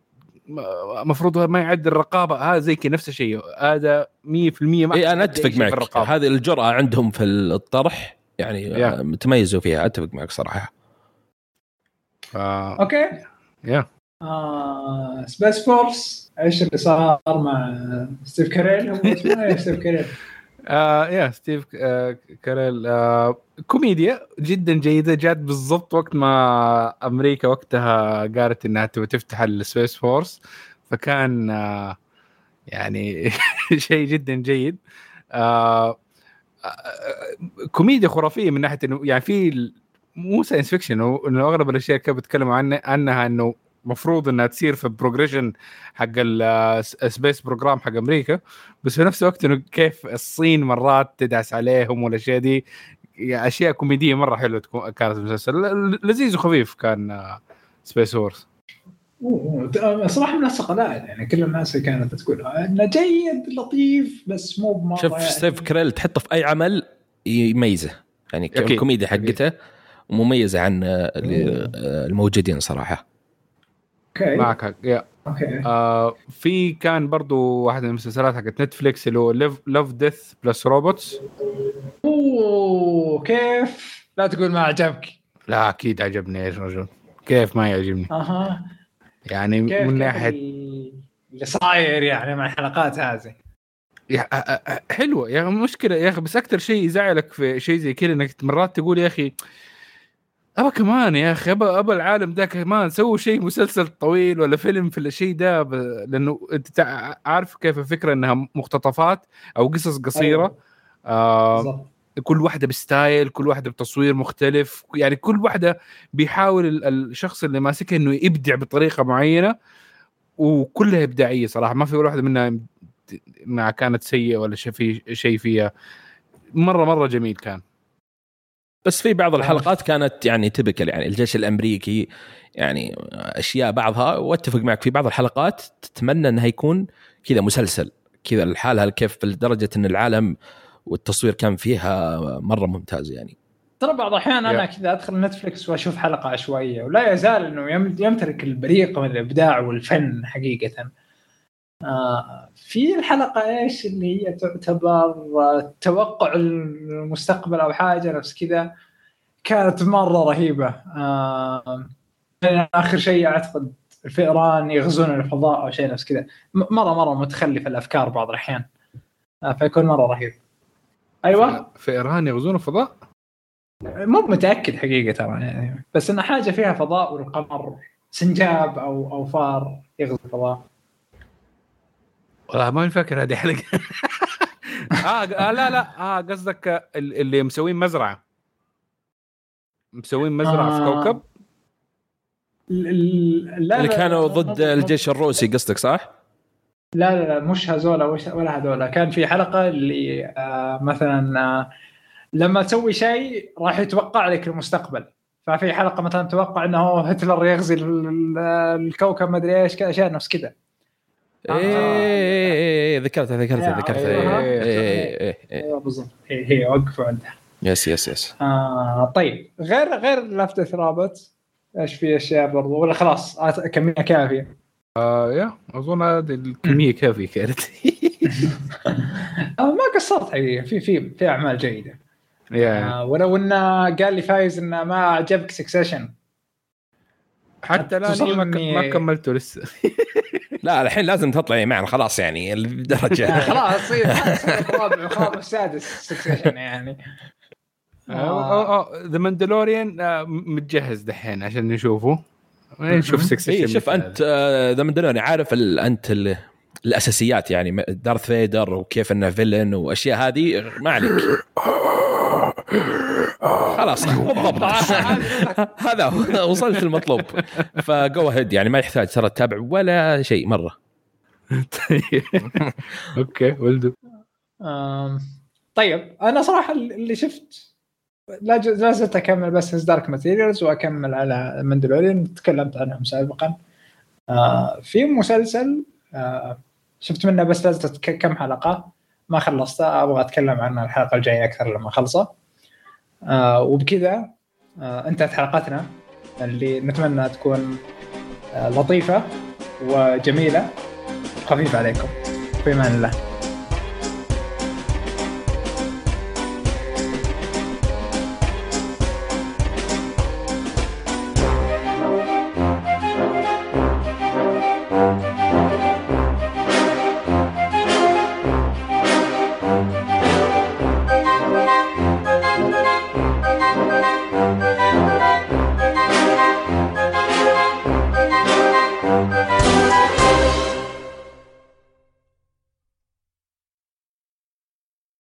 [SPEAKER 3] المفروض ما يعدي الرقابة. هذا زي كذا نفس الشيء. هذا 100% ما
[SPEAKER 2] اي
[SPEAKER 3] أنا أتفق
[SPEAKER 2] معك. هذه الجرأة عندهم في الطرح يعني. آه، تميزوا فيها. أتفق معك
[SPEAKER 3] صراحة.
[SPEAKER 1] أوكي.
[SPEAKER 3] يا
[SPEAKER 1] Space Force إيش اللي صار مع ستيف كاريل؟ هو اسمه إيه؟ ستيف كاريل.
[SPEAKER 3] آه yeah ستيف آه كاريل آه كوميديا جدا جيدة جات بالضبط وقت ما أمريكا وقتها قالت إنها تبغى تفتح ال Space Force فكان آه يعني شيء جدا جيد. آه آه، كوميديا خرافية من ناحية إنه يعني في مو science fiction إنه أغلب الأشياء كانوا بيتكلموا عنها إنه مفروض إنها تصير في ال progression حق ال space program حق أمريكا بس في نفس الوقت إنه كيف الصين مرات تدعس عليهم والاشياء دي يعني أشياء كوميدية مرة حلوة تكون كانت المسلسل. ل- لذيذ وخفيف كان Space Force
[SPEAKER 1] أوه، صراحة من الثقلات يعني كل الناس كانت تقول إنه جيد لطيف بس مو بمرة
[SPEAKER 2] شوف
[SPEAKER 1] يعني.
[SPEAKER 2] ستيف كريل تحطه في أي عمل يميزه. يعني. الكوميديا حقته مميزه عن آه، اللي- آه، الموجودين صراحة.
[SPEAKER 1] أوكي.
[SPEAKER 3] معك حق يا
[SPEAKER 1] أوكي.
[SPEAKER 3] آه في كان برضو واحد من المسلسلات حقت نتفليكس اللي هو Love Death plus Robots
[SPEAKER 1] أوه كيف؟ لا تقول ما عجبك.
[SPEAKER 3] لا أكيد عجبني. يا رجل؟ كيف ما يعجبني.
[SPEAKER 1] أها.
[SPEAKER 3] يعني من
[SPEAKER 1] كيف
[SPEAKER 3] ناحيه
[SPEAKER 1] اللي صاير يعني مع الحلقات هذه؟
[SPEAKER 3] حلوة يا أخي مشكلة يا أخي بس أكثر شيء يزعلك في شيء زي كذا إنك مرات تقول يا أخي ابى كمان يا أخي ابى ابى العالم ده كمان سووا شيء مسلسل طويل ولا فيلم في الشيء ده ب... لأنه أنت عارف كيف الفكرة إنها مقتطفات أو قصص قصيرة؟
[SPEAKER 1] أيوة.
[SPEAKER 3] آه
[SPEAKER 1] بالضبط.
[SPEAKER 3] كل واحدة بستايل كل واحدة بتصوير مختلف يعني كل واحدة بيحاول ال- الشخص اللي ماسكها إنه يبدع بطريقة معينة وكلها إبداعية صراحة ما في ولا واحدة منها ما كانت سيئة ولا شيء في شيء فيها. مره مرة جميل كان.
[SPEAKER 2] بس في بعض الحلقات كانت يعني تبكل يعني الجيش الأمريكي يعني أشياء بعضها وأتفق معك في بعض الحلقات تتمنى إنها يكون كذا مسلسل كذا لحالها كيف لدرجة إن العالم والتصوير كان فيها مرة ممتاز يعني
[SPEAKER 1] ترى بعض الأحيان
[SPEAKER 3] أنا.
[SPEAKER 1] كذا أدخل نتفلكس وأشوف حلقة عشوائية ولا يزال إنه يم- يمتلك البريق من الإبداع والفن حقيقة. آه في الحلقة إيش اللي هي تعتبر توقع المستقبل أو حاجة نفس كذا كانت مرة رهيبة. آه آخر شيء أعتقد الفئران يغزون الفضاء أو شيء نفس كذا مرة مرة متخلف الأفكار بعض الأحيان. آه فيكون مرة رهيب. أيوه
[SPEAKER 3] في إيران يغزون الفضاء
[SPEAKER 1] مو متأكد حقيقة ترى يعني بس انها حاجة فيها فضاء والقمر سنجاب أو أو فار يغزو الفضاء
[SPEAKER 3] والله ماني فاكر هذه حلقة. آه, آه لا لا آه قصدك ال- اللي مسوين مزرعة. مسوين مزرعة في
[SPEAKER 1] آه.
[SPEAKER 3] كوكب؟
[SPEAKER 1] ال- ال- لا
[SPEAKER 2] اللي كانوا ضد الجيش الروسي قصدك صح؟
[SPEAKER 1] لا لا لا مش هذولا ولا هذولا كان في حلقة اللي آه مثلا آه لما تسوي شيء راح يتوقع لك المستقبل. ففي حلقة مثلا توقع إنه هتلر يغزي ال- ال- الكوكب ما أدري إيش اشياء نفس كذا.
[SPEAKER 2] إيه إيه، إيه، ذكرتها ذكرتها
[SPEAKER 1] yeah
[SPEAKER 2] ذكرتها. إيه، إيه، إيه، إيه.
[SPEAKER 1] أيوه بالضبط. هي وقفوا عندها.
[SPEAKER 2] yes yes yes
[SPEAKER 1] آه طيب. غير غير لفتة رابط إيش في أشياء برضو؟ ولا خلاص آه، كمية كافية.
[SPEAKER 3] آه yeah أظن هذه الكمية كافية كانت.
[SPEAKER 1] آه ما قصرت. حقيقة في في في أعمال جيدة. آه ولو انه قال لي فايز إنه ما عجبك Succession
[SPEAKER 3] حتى الآن إيه، ما, ما كملته لسه.
[SPEAKER 2] لا الحين لازم تطلعي معنا خلاص يعني الدرجه
[SPEAKER 1] خلاص يصير الرابع والخامس والسادس Succession يعني.
[SPEAKER 3] The Mandalorian متجهز دحين عشان نشوفه. نشوف. Succession
[SPEAKER 2] اي شوف أنت The Mandalorian عارف ال- أنت ال- الأساسيات يعني Darth Vader وكيف إنه villain وأشياء هذه؟ ما عليك. خلاص بالضبط. هذا هو، وصلت المطلوب. ف go ahead يعني ما يحتاج ترى تتابع ولا شيء مرة.
[SPEAKER 3] Okay will do
[SPEAKER 1] آم، طيب أنا صراحة اللي شفت لا زلت أكمل بس Dark Materials وأكمل على Mandalorian تكلمت عنهم سابقا. آه في مسلسل آه شفت منه بس ك- كم حلقة ما خلصته أبغى أتكلم عنه الحلقة الجاية أكثر لما أخلصه. آه وبكذا آه انتهت حلقتنا. اللي نتمنى تكون آه لطيفة وجميلة. خفيفه عليكم. في أمان الله.